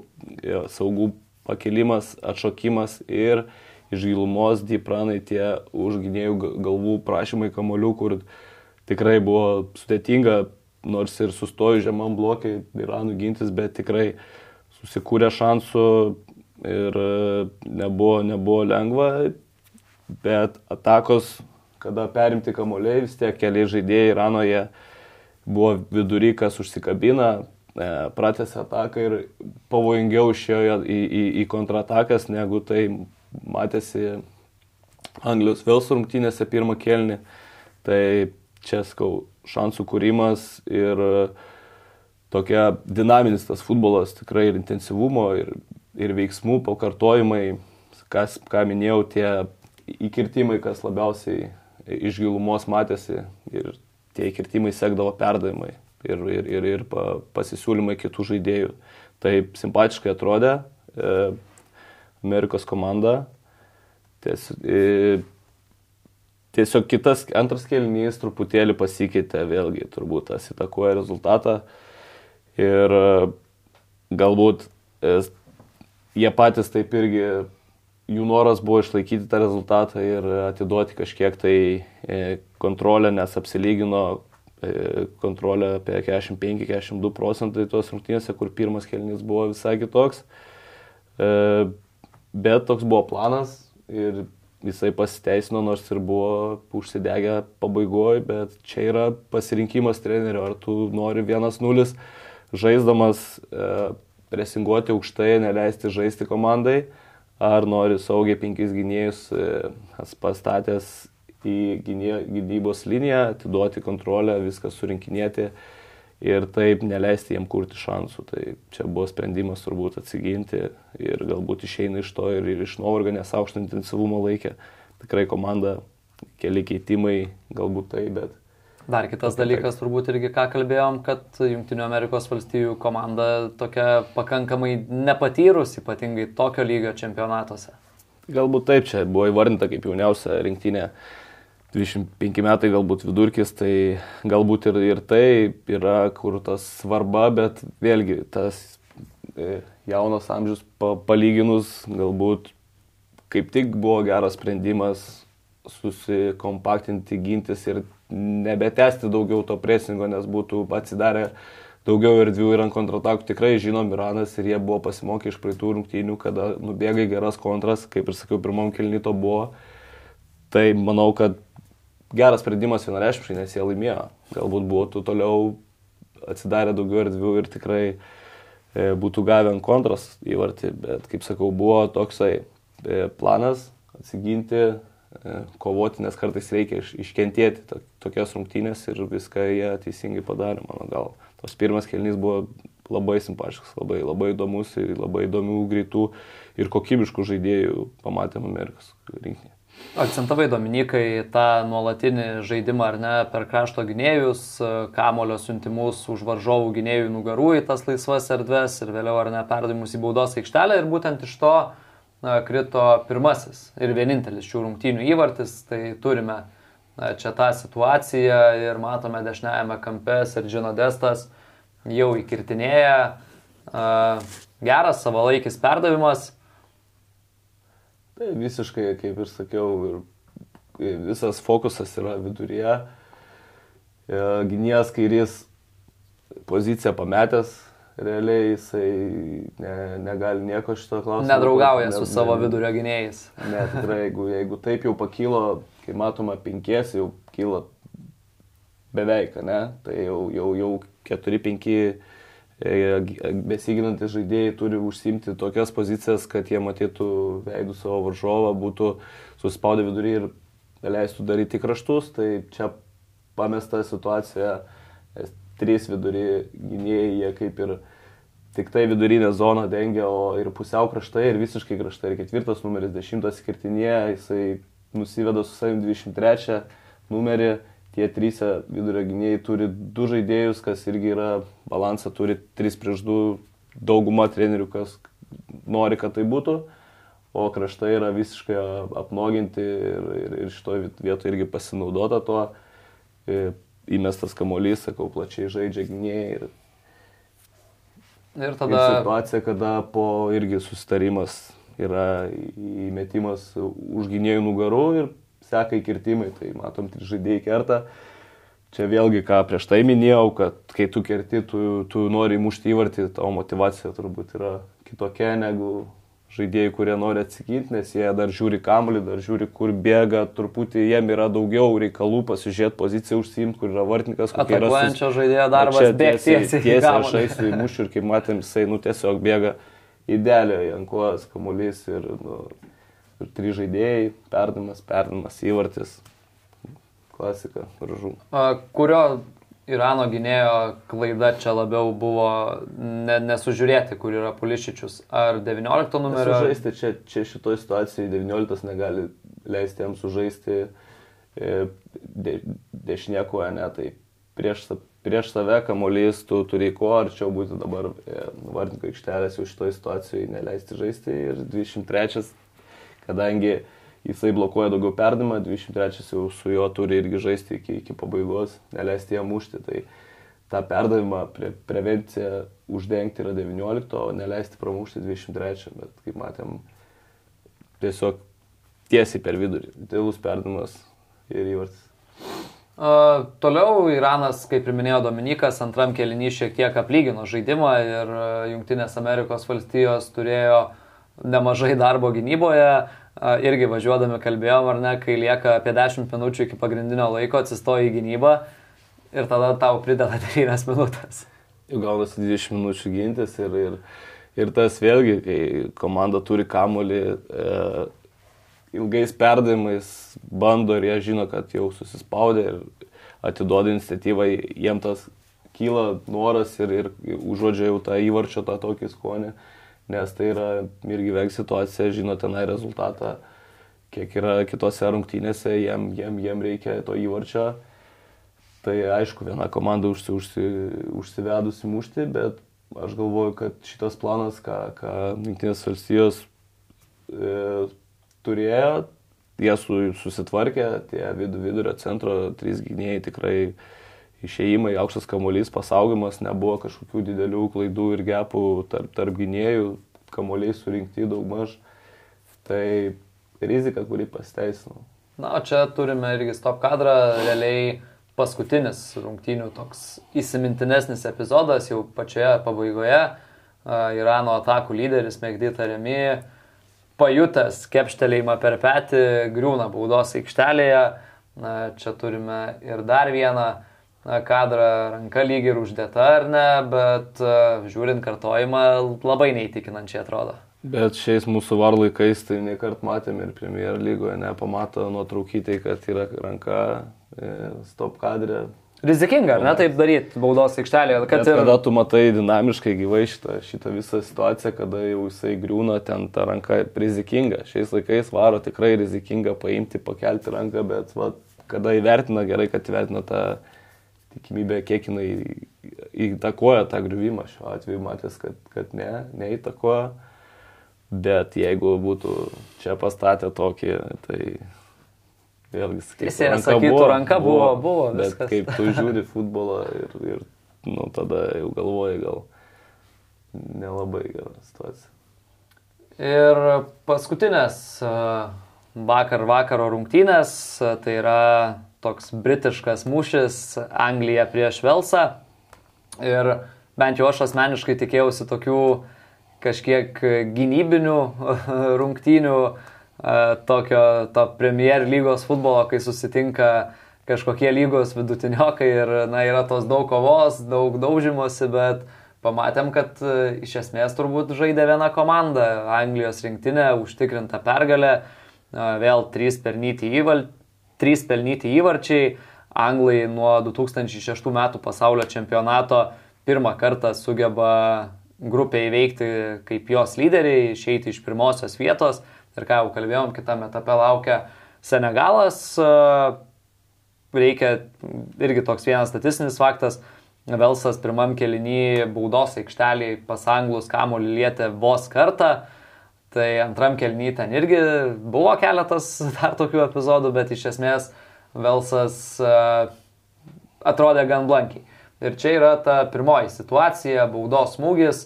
e, saugų pakelimas, atšokimas ir iš gilumos dypranai tie užginėjų galvų prašymai kamolių, kur tikrai buvo sudėtinga, nors ir sustoju žemam blokai Iranų gintis, bet tikrai susikūrė šansų ir e, nebuvo, nebuvo lengva, bet atakos, kada perimti kamuoliai, vis tiek keliai žaidėjai Iranoje buvo vidury, kas užsikabina, e, pratęsė ataką ir pavojingiau išėjo į, į, į kontratakas, negu tai matėsi Anglijos vėl surungtynėse pirmą kelnį. Tai čia skau šansų kūrimas ir tokia dinaminis tas futbolas tikrai ir intensyvumo, ir ir veiksmų pakartojimai, kas, ką minėjau, tie įkirtimai, kas labiausiai iš gilumos matėsi ir tie įkirtimai sekdavo perdavimai ir, ir, ir, ir pasisiūlymai kitų žaidėjų. Taip simpatiškai atrodė e, Amerikos komanda. Ties, e, tiesiog kitas antras kelnys truputėlį pasikeitė, vėlgi turbūt tas įtakoja rezultatą. Ir e, galbūt e, jie patys taip irgi, jų noras buvo išlaikyti tą rezultatą ir atiduoti kažkiek tai e, kontrolę, nes apsilygino e, kontrolę apie 45-42 procentai tos rungtynėse, kur pirmas kelnys buvo visai kitoks. E, bet toks buvo planas ir jisai pasiteisino, nors ir buvo užsidegę pabaigoje, bet čia yra pasirinkimas trenerio, ar tu nori 1-0 žaisdamas presinguoti aukštai, neleisti žaisti komandai, ar nori saugiai penkis gynėjus pastatęs į gynybos liniją, atiduoti kontrolę, viską surinkinėti ir taip neleisti jiem kurti šansų. Tai čia buvo sprendimas turbūt atsiginti ir galbūt išeina iš to ir, ir iš nuovargio, nes aukšto intensyvumo laikė. Tikrai komanda, keli keitimai, galbūt tai, bet Dar kitas dalykas, turbūt irgi ką kalbėjom, kad Junktinių Amerikos valstybių komanda tokia pakankamai nepatyrus, ypatingai tokio lygio čempionatuose. Galbūt taip, čia buvo įvardinta kaip jauniausia rinktinė 25 metai galbūt vidurkis, tai galbūt ir, ir tai yra kur tas svarba, bet vėlgi tas e, jaunas amžius pa, palyginus galbūt kaip tik buvo geras sprendimas susikompaktinti, gintis ir nebetesti daugiau to presingo, nes būtų atsidarę daugiau erdvių ir ant kontratakų. Tikrai žinom Iranas ir jie buvo pasimokę iš praeitų rungtynių, kada nubėgai geras kontras, kaip ir sakiau, pirmam kilnyto buvo. Tai manau, kad geras sprendimas vienareiškiškai, nes jie laimėjo. Galbūt būtų toliau atsidarę daugiau erdvių ir tikrai e, būtų gavę ant kontras įvartį, bet kaip sakau, buvo toksai e, planas atsiginti, kovoti, nes kartais reikia iš, iškentėti to, tokias rungtynės ir viską jie teisingai padarė, mano gal. Tos pirmas kelnys buvo labai simpatiškas, labai, labai įdomus ir labai įdomių, greitų ir kokybiškų žaidėjų pamatėm Amerikos rinktinėje. Akcentavai Dominikai tą nuolatinį žaidimą ar ne per krašto gynėjus, kamulio siuntimus už varžovų gynėjų nugarų į tas laisvas erdves ir vėliau ar ne perdavimus į baudos aikštelę ir būtent iš to na, krito pirmasis ir vienintelis šių rungtynių įvartis, tai turime na, čia tą situaciją ir matome dešiniajame kampe Sergino Destas jau įkirtinėja, geras savalaikis perdavimas. Tai visiškai, kaip ir sakiau, ir visas fokusas yra viduryje. E, Gynėjas kairys poziciją pametęs, realiai jisai ne, negali nieko šito klausimo. Nedraugauja ne, su savo vidurio gynėjais. Ne, tikrai, jeigu, jeigu taip jau pakilo, kai matoma penkies, jau kyla beveik, ne, tai jau, jau, jau 4-5 E, besiginantis žaidėjai turi užsimti tokias pozicijas, kad jie matytų veidų savo varžovą, būtų suspaudę vidurį ir leistų daryti kraštus. Tai čia pamesta situacija, trys vidurį gynėjai, jie kaip ir tik tai vidurinę zoną dengia, o ir pusiau kraštai, ir visiškai kraštai. Ir ketvirtas numeris, dešimtas skirtinėje, jisai nusiveda su savim 23 numerį tie trys vidurio gynėjai turi du žaidėjus, kas irgi yra balansą, turi 3 prieš 2 dauguma trenerių, kas nori, kad tai būtų, o kraštai yra visiškai apnoginti ir, ir, ir šitoje vietoje irgi pasinaudota tuo. Įmestas kamuolys, sakau, plačiai žaidžia gynėjai. Ir, ir tada... Ir situacija, kada po irgi susitarimas yra įmetimas už gynėjų nugarų ir seka įkirtimai, tai matom, trys žaidėjai kerta. Čia vėlgi, ką prieš tai minėjau, kad kai tu kerti, tu, tu nori įmušti įvartį, tavo motivacija turbūt yra kitokia negu žaidėjai, kurie nori atsiginti, nes jie dar žiūri kamuolį, dar žiūri, kur bėga, truputį jiem yra daugiau reikalų pasižiūrėti poziciją užsiimti, kur yra vartininkas. Atakuojančio sus... žaidėjo darbas bėgti tiesiai. Tiesiai aš eisiu įmušiu ir kaip matėm, jisai nu, tiesiog bėga idealiai ant kojos kamuolys ir nu, ir trys žaidėjai, perdamas, perdamas, įvartis. Klasika, gražu. Kurio Irano gynėjo klaida čia labiau buvo ne, nesužiūrėti, kur yra Pulišičius? Ar 19 numerio? Sužaisti čia, čia šitoje situacijoje 19 negali leisti jam sužaisti e, de, dešinė koja, ne, tai prieš, prieš save kamuolys tu turi kuo arčiau būti dabar e, vartininko aikštelės jau šitoje situacijoje neleisti žaisti ir 23 kadangi jisai blokuoja daugiau perdimą, 23 jau su juo turi irgi žaisti iki, iki pabaigos, neleisti jam mušti. Tai tą perdavimą, pre, prevenciją uždengti yra 19, o neleisti pramušti 23, bet kaip matėm, tiesiog tiesiai per vidurį. Dėlus perdavimas ir įvartis. Uh, toliau Iranas, kaip ir minėjo Dominikas, antram kelinį šiek tiek aplygino žaidimą ir Junktinės Amerikos valstijos turėjo nemažai darbo gynyboje. Uh, irgi važiuodami kalbėjom, ar ne, kai lieka apie 10 minučių iki pagrindinio laiko, atsistoji į gynybą ir tada tau prideda 9 minutės. Gaunasi 20 minučių gintis ir, ir, ir tas vėlgi, kai komanda turi kamolį, e, ilgais perdavimais bando ir jie žino, kad jau susispaudė ir atiduoda iniciatyvą, jiem tas kyla noras ir, ir užuodžia jau tą įvarčio tą tokį skonį, nes tai yra irgi veik situacija, žino tenai rezultatą, kiek yra kitose rungtynėse, jiem, jiem, jiem reikia to įvarčio. Tai aišku, viena komanda užsi, užsi, užsivedusi mušti, bet aš galvoju, kad šitas planas, ką, ką Junktinės valstijos e, turėjo, jie su, susitvarkė, tie vidu, vidurio centro trys gynėjai tikrai išėjimai, aukštas kamuolys, pasaugimas, nebuvo kažkokių didelių klaidų ir gepų tarp, tarp gynėjų, kamuoliai surinkti daug maž. Tai rizika, kuri pasiteisino. Na, čia turime irgi stop kadrą, realiai paskutinis rungtynių toks įsimintinesnis epizodas jau pačioje pabaigoje. Irano atakų lyderis Megdita Remi pajutęs kepštelėjimą per petį, griūna baudos aikštelėje. Čia turime ir dar vieną na, kadrą, ranka lyg ir uždėta ar ne, bet uh, žiūrint kartojimą labai neįtikinančiai atrodo. Bet šiais mūsų var laikais tai nekart matėm ir Premier lygoje, nepamato nuotraukytai, kad yra ranka, e, stop kadrė, Rizikinga, ar ne, taip daryti baudos aikštelėje. Kad ir... Kada tu matai dinamiškai gyvai šitą, šitą visą situaciją, kada jau jisai griūna, ten ta ranka rizikinga. Šiais laikais varo tikrai rizikinga paimti, pakelti ranką, bet va, kada įvertina gerai, kad įvertina tą tikimybę, kiek jinai įtakoja tą griuvimą. Šiuo atveju matęs, kad, kad ne, neįtakoja. Bet jeigu būtų čia pastatę tokį, tai Vėlgi, Teisėjas sakytų, buvo, ranka buvo, buvo, buvo bet viskas. kaip tu žiūri futbolą ir, ir nu, tada jau galvoji gal nelabai gera situacija. Ir paskutinės vakar vakaro rungtynės, tai yra toks britiškas mūšis Anglija prieš Velsą. Ir bent jau aš asmeniškai tikėjausi tokių kažkiek gynybinių rungtynių, tokio to Premier lygos futbolo, kai susitinka kažkokie lygos vidutiniokai ir na, yra tos daug kovos, daug daužimosi, bet pamatėm, kad iš esmės turbūt žaidė viena komanda - Anglijos rinktinė, užtikrinta pergalė, vėl trys pelnyti, įval... trys pelnyti įvarčiai. Anglai nuo 2006 metų pasaulio čempionato pirmą kartą sugeba grupę įveikti kaip jos lyderiai, išeiti iš pirmosios vietos. Ir ką jau kalbėjom, kitame etape laukia Senegalas. Reikia irgi toks vienas statistinis faktas. Velsas pirmam kelinį baudos aikšteliai pas anglus kamolį lietė vos kartą. Tai antram kelnį ten irgi buvo keletas dar tokių epizodų, bet iš esmės Velsas uh, atrodė gan blankiai. Ir čia yra ta pirmoji situacija, baudos smūgis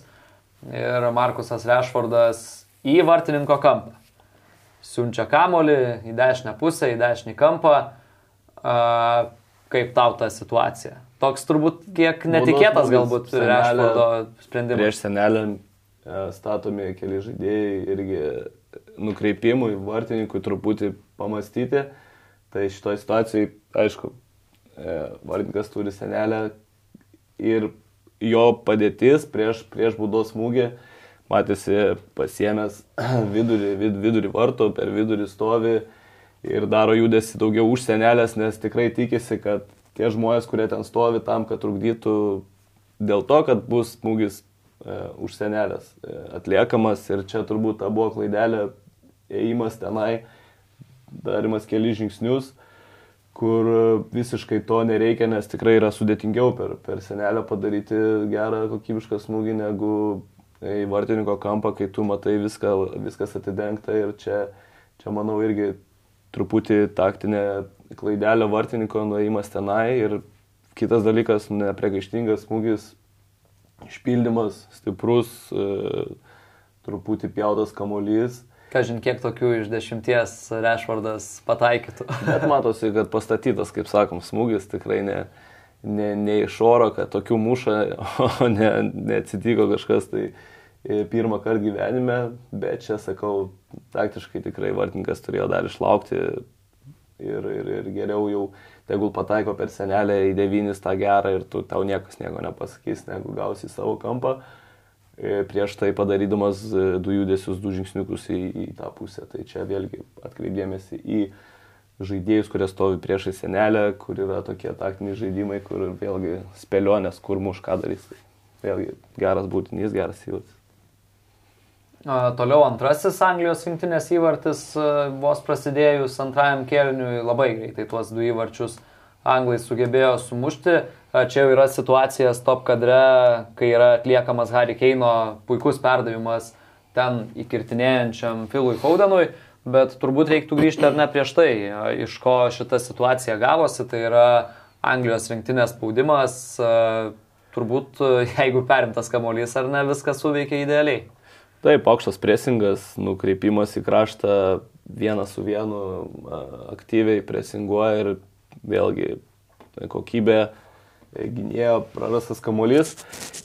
ir Markusas Rešfordas į vartininko kampą siunčia kamolį į dešinę pusę, į dešinį kampą. Uh, kaip tau ta situacija? Toks turbūt kiek netikėtas galbūt Rešfordo sprendimas. Prieš senelę statomi keli žaidėjai irgi nukreipimui, vartininkui truputį pamastyti. Tai šitoje situacijoje, aišku, e, vartininkas turi senelę ir jo padėtis prieš, prieš būdos smūgį matėsi pasiemęs vidurį, vid, vidurį vartų, per vidurį stovi ir daro judesi daugiau už senelės, nes tikrai tikisi, kad tie žmonės, kurie ten stovi tam, kad trukdytų dėl to, kad bus smūgis e, už senelės e, atliekamas ir čia turbūt ta buvo klaidelė, ėjimas tenai, darimas keli žingsnius kur visiškai to nereikia, nes tikrai yra sudėtingiau per, per senelę padaryti gerą kokybišką smūgį, negu į vartininko kampą, kai tu matai viską, viskas atidengta ir čia, čia manau irgi truputį taktinė klaidelė vartininko nuėjimas tenai ir kitas dalykas nepriekaištingas smūgis, išpildymas stiprus, e, truputį pjautas kamolys Kažin kiek tokių iš dešimties Rešvardas pataikytų. Bet matosi, kad pastatytas, kaip sakom, smūgis tikrai ne, ne, ne iš oro, kad tokių muša, o ne, neatsitiko kažkas tai e, pirmą kartą gyvenime, bet čia sakau, taktiškai tikrai vartininkas turėjo dar išlaukti ir, ir, ir geriau jau tegul pataiko per senelę į devynis tą gerą ir tu, tau niekas nieko nepasakys, negu gausi savo kampą. E, prieš tai padarydamas e, du judesius, du žingsniukus į, į tą pusę. Tai čia vėlgi atkreipdėmėsi į žaidėjus, kurie stovi priešai senelę, kur yra tokie taktiniai žaidimai, kur vėlgi spėlionės, kur muš ką darys. Tai vėlgi geras būtinys, geras įvartis. Toliau antrasis Anglijos rinktinės įvartis vos prasidėjus antrajam kėliniui labai greitai tuos du įvarčius anglai sugebėjo sumušti. Čia jau yra situacija stop kadre, kai yra atliekamas Harry Keino puikus perdavimas ten įkirtinėjančiam Filui Faudenui, bet turbūt reiktų grįžti ar ne prieš tai, iš ko šita situacija gavosi, tai yra Anglijos rinktinės spaudimas, turbūt jeigu perimtas kamolys ar ne, viskas suveikia idealiai. Taip, aukštas presingas, nukreipimas į kraštą vienas su vienu aktyviai presinguoja ir vėlgi kokybė gynėjo prarastas kamuolys.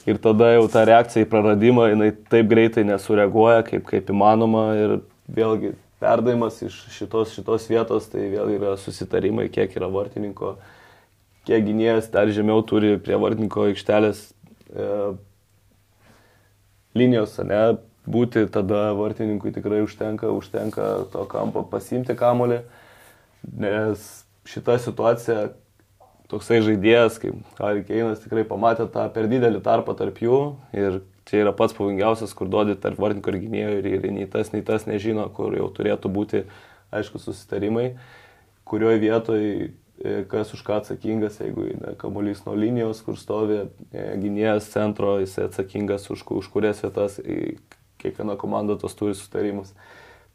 Ir tada jau ta reakcija į praradimą, jinai taip greitai nesureaguoja, kaip, kaip įmanoma. Ir vėlgi perdavimas iš šitos, šitos vietos, tai vėl yra susitarimai, kiek yra vartininko, kiek gynėjas dar žemiau turi prie vartininko aikštelės e, linijos, ne, būti, tada vartininkui tikrai užtenka, užtenka to kampo pasimti kamolį, nes šita situacija toksai žaidėjas kaip Harry Keinas tikrai pamatė tą per didelį tarpą tarp jų ir čia yra pats pavojingiausias, kur duodi tarp vartininko ir gynėjo ir, ir nei tas, nei tas nežino, kur jau turėtų būti, aišku, susitarimai, kurioje vietoje kas už ką atsakingas, jeigu ne, kamuolys nuo linijos, kur stovi e, gynėjas centro, jis atsakingas už, už kurias vietas, kiekviena komanda tos turi sutarimus.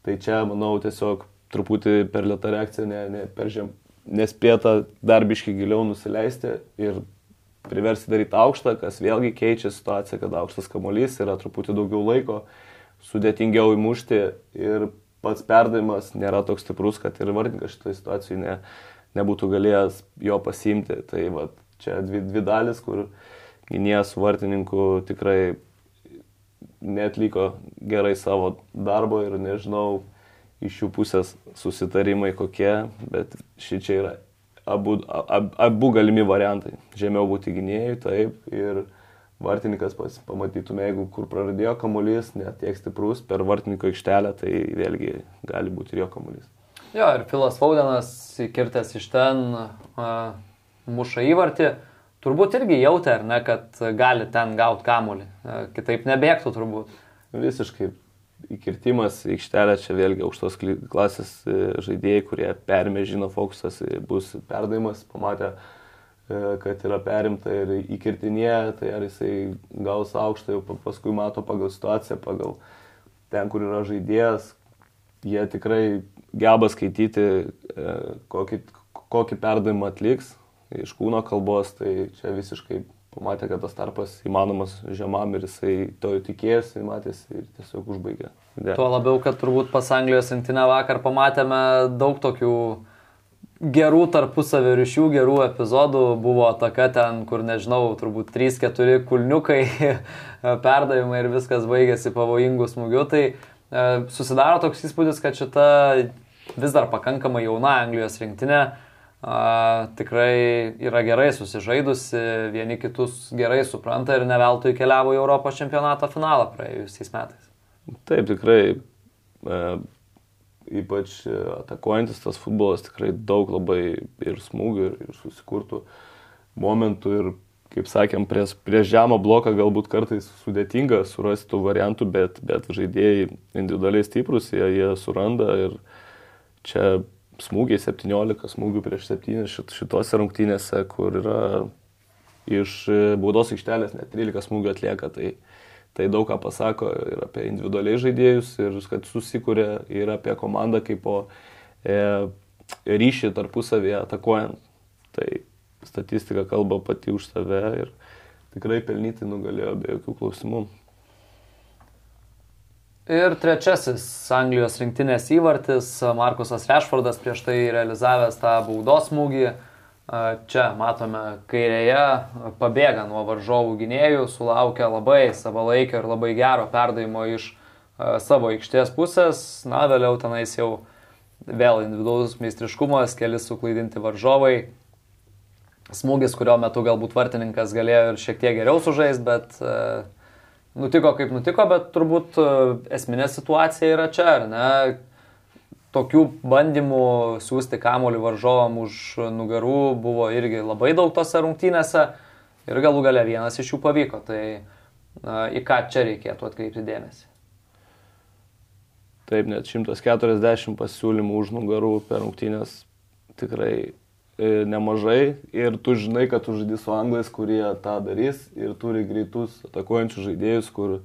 Tai čia, manau, tiesiog truputį per lėtą reakciją, ne, ne per žem, nespėta darbiškai giliau nusileisti ir priversti daryti aukštą, kas vėlgi keičia situaciją, kad aukštas kamuolys yra truputį daugiau laiko, sudėtingiau įmušti ir pats perdavimas nėra toks stiprus, kad ir vardininkas šitoje situacijoje ne, nebūtų galėjęs jo pasimti. Tai va, čia dvi, dvi dalis, kur gynėjas su vartininku tikrai netliko gerai savo darbo ir nežinau, iš jų pusės susitarimai kokie, bet ši čia yra abu, ab, abu galimi variantai. Žemiau būti gynėjai, taip, ir vartininkas pas, pamatytume, jeigu kur praradėjo kamuolys, net tiek stiprus per vartininko aikštelę, tai vėlgi gali būti ir jo kamuolys. Jo, ir Filas Faudenas įkirtęs iš ten uh, muša įvartį, turbūt irgi jautė, ar ne, kad gali ten gauti kamuolį, uh, kitaip nebėgtų turbūt. Visiškai įkirtimas į aikštelę, čia vėlgi aukštos klasės e, žaidėjai, kurie permė, žino, fokusas e, bus perdavimas, pamatė, e, kad yra perimta ir įkirtinėje, tai ar jisai gaus aukštą, jau paskui mato pagal situaciją, pagal ten, kur yra žaidėjas, jie tikrai geba skaityti, kokį, kokį perdavimą atliks iš kūno kalbos, tai čia visiškai pamatė, kad tas tarpas įmanomas žemam ir jisai to tikėjosi, matėsi ir tiesiog užbaigė. De. Tuo labiau, kad turbūt pas Anglijos rinktinę vakar pamatėme daug tokių gerų tarpusavio ryšių, gerų epizodų. Buvo taka ten, kur nežinau, turbūt 3-4 kulniukai, perdavimai ir viskas baigėsi pavojingų smūgių. Tai e, susidaro toks įspūdis, kad šita vis dar pakankamai jauna Anglijos rinktinė a, tikrai yra gerai susižaidusi, vieni kitus gerai supranta ir neveltui keliavo į Europos čempionato finalą praėjusiais metais. Taip, tikrai. E, ypač atakuojantis tas futbolas tikrai daug labai ir smūgių, ir, ir susikurtų momentų. Ir, kaip sakėm, prieš, prieš žemą bloką galbūt kartais sudėtinga surasti tų variantų, bet, bet žaidėjai individualiai stiprus, jie, jie suranda ir čia smūgiai 17 smūgių prieš 7 šit, šitose rungtynėse, kur yra iš e, baudos aikštelės net 13 smūgių atlieka, tai, tai daug ką pasako ir apie individualiai žaidėjus, ir kad susikūrė, ir apie komandą kaip po e, ryšį tarpusavėje atakuojant. Tai statistika kalba pati už save ir tikrai pelnyti nugalėjo be jokių klausimų. Ir trečiasis Anglijos rinktinės įvartis Markusas Rešfordas prieš tai realizavęs tą baudos smūgį. Čia matome kairėje, pabėga nuo varžovų gynėjų, sulaukia labai savalaikio ir labai gero perdavimo iš savo aikštės pusės. Na, vėliau tenais jau vėl individualus meistriškumas, keli suklaidinti varžovai smūgis, kurio metu galbūt vartininkas galėjo ir šiek tiek geriau sužaisti, bet nutiko kaip nutiko, bet turbūt e, esminė situacija yra čia, ar ne? Tokių bandymų siūsti kamolių varžovam už nugarų buvo irgi labai daug tose rungtynėse ir galų gale vienas iš jų pavyko. Tai e, į ką čia reikėtų atkreipti dėmesį? Taip, net 140 pasiūlymų už nugarų per rungtynės tikrai nemažai ir tu žinai, kad tu žaidži su anglais, kurie tą darys ir turi greitus atakuojančius žaidėjus, kur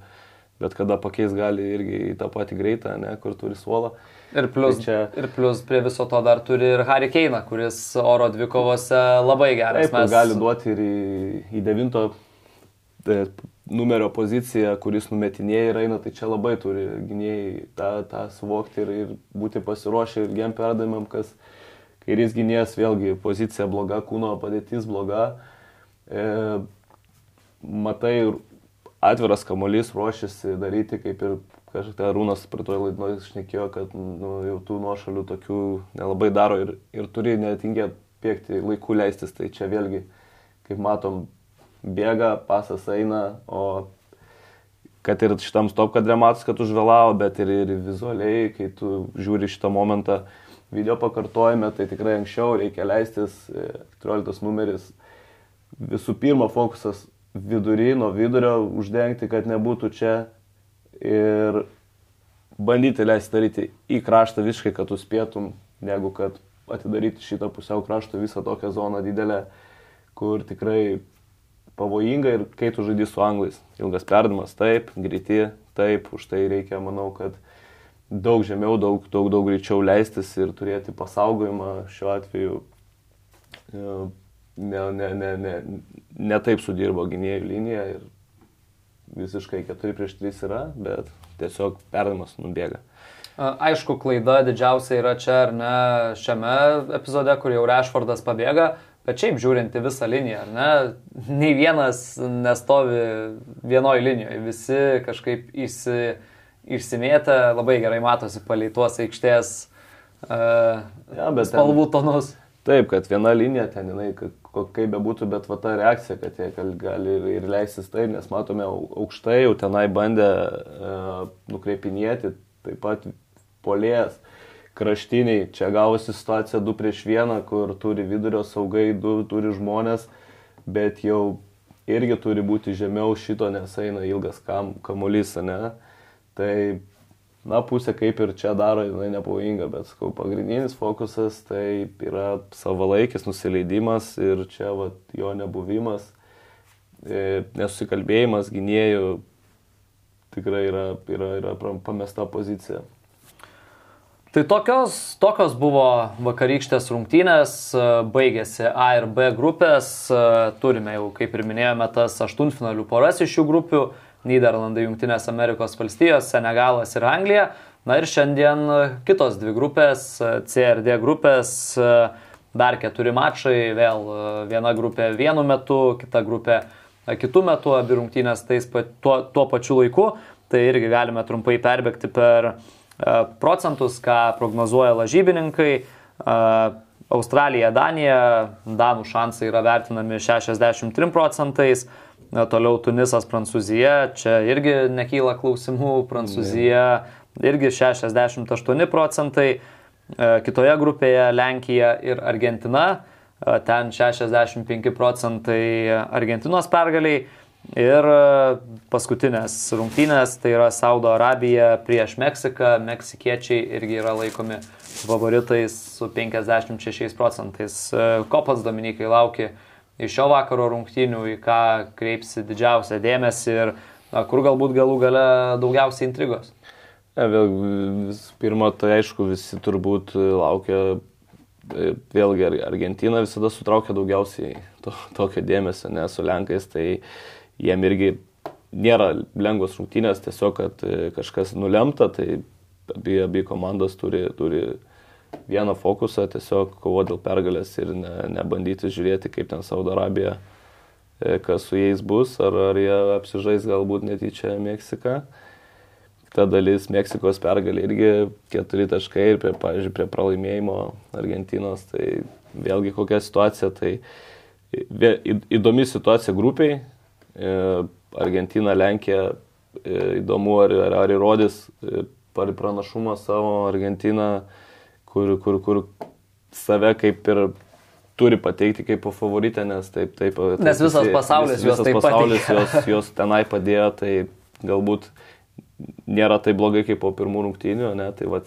bet kada pakeis gali irgi į tą patį greitą, ne, kur turi suolą. Ir plus, tai čia... ir plus prie viso to dar turi ir Harry Keiną, kuris oro dvikovose labai geras. Taip, mes... gali duoti ir į, į devinto e, numerio poziciją, kuris numetinėja ir eina, tai čia labai turi gynėjai tą, tą suvokti ir, ir būti pasiruošę ir gem perdavimam, kas, kairys gynėjas vėlgi pozicija bloga, kūno padėtis bloga. E, matai, atviras kamuolys ruošiasi daryti, kaip ir kažkaip Rūnas prie to laidoje išnekėjo, kad nu, jau tų nuošalių tokių nelabai daro ir, ir turi netingėti bėgti laiku leistis. Tai čia vėlgi, kaip matom, bėga, pasas eina, o kad ir šitam stop kadre matos, kad užvėlavo, bet ir, ir vizualiai, kai tu žiūri šitą momentą, video pakartojame, tai tikrai anksčiau reikia leistis, 14 e, numeris. Visų pirma, fokusas vidury, nuo vidurio uždengti, kad nebūtų čia ir bandyti leisti daryti į kraštą visiškai, kad tu spėtum, negu kad atidaryti šitą pusiau krašto visą tokią zoną didelę, kur tikrai pavojinga ir kai tu žaidži su anglais. Ilgas perdavimas, taip, greiti, taip, už tai reikia, manau, kad daug žemiau, daug, daug, daug greičiau leistis ir turėti pasaugojimą šiuo atveju. E, ne, ne, ne, ne, ne taip sudirbo gynėjų linija ir visiškai 4 prieš 3 yra, bet tiesiog perdavimas nubėga. Aišku, klaida didžiausia yra čia ar ne šiame epizode, kur jau Rešfordas pabėga, bet šiaip žiūrinti visą liniją, ar ne, nei vienas nestovi vienoje linijoje, visi kažkaip įsi išsimėtę, labai gerai matosi palei tuos aikštės uh, ja, spalvų tonus. Taip, kad viena linija ten, jinai, kaip be būtų, bet va ta reakcija, kad jie gali ir, ir leistis taip, nes matome aukštai jau tenai bandė uh, nukreipinėti, taip pat polėjas kraštiniai, čia gavosi situacija 2 prieš 1, kur turi vidurio saugai, du turi žmonės, bet jau irgi turi būti žemiau šito, nes eina ilgas kam, kamuolys, ne? Uh, Tai, na, pusė kaip ir čia daro, jinai nepavojinga, bet, sakau, pagrindinis fokusas tai yra savalaikis nusileidimas ir čia, va, jo nebuvimas, e, nesusikalbėjimas gynėjų tikrai yra, yra, yra pamesta pozicija. Tai tokios, tokios buvo vakarykštės rungtynės, baigėsi A ir B grupės, turime jau, kaip ir minėjome, tas aštuntfinalių poras iš šių grupių, Niderlandai, Junktinės Amerikos valstijos, Senegalas ir Anglija. Na ir šiandien kitos dvi grupės, C ir D grupės, dar keturi mačai, vėl viena grupė vienu metu, kita grupė kitų metų, abi rungtynės tais tuo, tuo pačiu laiku. Tai irgi galime trumpai perbėgti per procentus, ką prognozuoja lažybininkai. Australija, Danija, Danų šansai yra vertinami 63 procentais, Toliau Tunisas, Prancūzija, čia irgi nekyla klausimų, Prancūzija irgi 68 procentai, e, kitoje grupėje Lenkija ir Argentina, e, ten 65 procentai Argentinos pergaliai. Ir e, paskutinės rungtynės, tai yra Saudo Arabija prieš Meksiką, meksikiečiai irgi yra laikomi favoritais su 56 procentais. Kopas Dominikai laukia iš šio vakaro rungtynių, į ką kreipsi didžiausią dėmesį ir na, kur galbūt galų gale daugiausiai intrigos? Ja, vėl, vis pirma, tai aišku, visi turbūt laukia, e, vėlgi Argentina visada sutraukia daugiausiai to, tokio dėmesio, nes su Lenkais tai jiem irgi nėra lengvos rungtynės, tiesiog, kad e, kažkas nulemta, tai abi, abi komandos turi, turi vieną fokusą, tiesiog kovo dėl pergalės ir ne, nebandyti žiūrėti, kaip ten Saudo Arabija, e, kas su jais bus, ar, ar jie apsižais galbūt netyčia Meksiką. Ta dalis Meksikos pergalė irgi keturi taškai ir, prie, pavyzdžiui, prie pralaimėjimo Argentinos, tai vėlgi kokia situacija, tai įdomi situacija grupiai, e, Argentina, Lenkija, e, įdomu ar, ar, įrodys pranašumą savo Argentiną, kur, kur, kur save kaip ir turi pateikti kaip favoritę, nes taip, taip. taip nes visas pasaulis vis, visas pasaulis jos, jos tenai padėjo, tai galbūt nėra taip blogai kaip po pirmų rungtynių, ne, tai va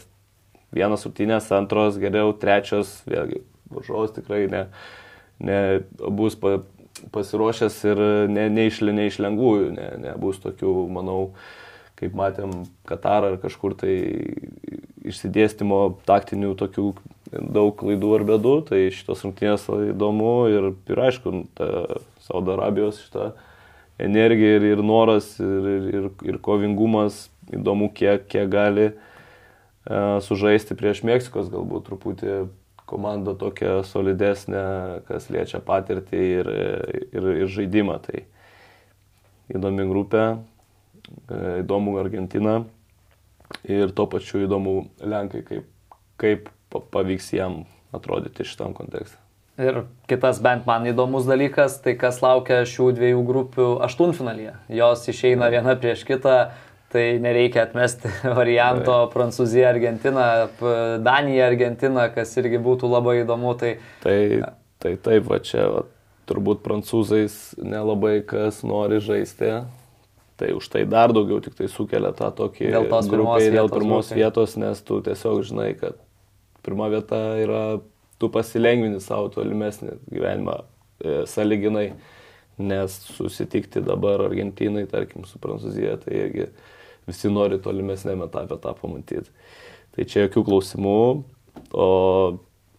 vienas rungtynės, antros geriau, trečios, vėlgi, varžovas tikrai ne, ne bus pa, pasiruošęs ir ne, ne, iš, ne iš lengvųjų, ne, nebus tokių, manau, kaip matėm Katarą ar kažkur tai išsidėstymo taktinių tokių daug klaidų ar bėdų, tai šitos rungtynės įdomu ir, ir aišku, ta Saudo Arabijos šita energija ir, ir noras ir, ir, ir kovingumas įdomu, kiek, kiek gali uh, sužaisti prieš Meksikos galbūt truputį komanda tokia solidesnė, kas liečia patirtį ir, ir, ir žaidimą. Tai įdomi grupė, įdomu Argentina ir tuo pačiu įdomu Lenkai, kaip, kaip pavyks jam atrodyti šitam kontekste. Ir kitas bent man įdomus dalykas, tai kas laukia šių dviejų grupių aštuntfinalyje. Jos išeina viena prieš kitą tai nereikia atmesti varianto tai. Prancūzija, Argentina, Danija, Argentina, kas irgi būtų labai įdomu. Tai, tai, tai taip, va čia va, turbūt prancūzais nelabai kas nori žaisti. Tai už tai dar daugiau tik tai sukelia tą tokį dėl tos grupiai, dėl pirmos grupė. vietos, nes tu tiesiog žinai, kad pirma vieta yra, tu pasilengvini savo tolimesnį gyvenimą e, saliginai, nes susitikti dabar Argentinai, tarkim, su Prancūzija, tai irgi visi nori tolimesnėme etape tą pamatyti. Tai čia jokių klausimų, o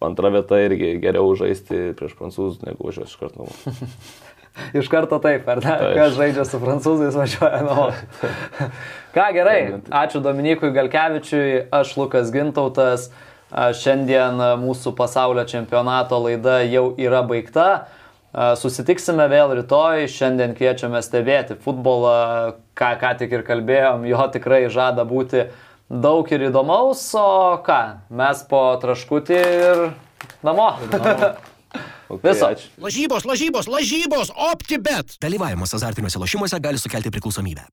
antra vieta irgi geriau žaisti prieš prancūzus negu važiuoti iš karto namo. iš karto taip, ar ne? Taip. Kas žaidžia su prancūzais važiuoja namo. Ką gerai, ačiū Dominikui Galkevičiui, aš Lukas Gintautas. Šiandien mūsų pasaulio čempionato laida jau yra baigta. Susitiksime vėl rytoj, šiandien kviečiame stebėti futbolą, ką, ką tik ir kalbėjom, jo tikrai žada būti daug ir įdomaus, o ką, mes po traškutį ir namo. Ir namo. Okay, Viso. Ačiū. Lažybos, lažybos, lažybos, optibet. Dalyvavimas azartiniuose lošimuose gali sukelti priklausomybę.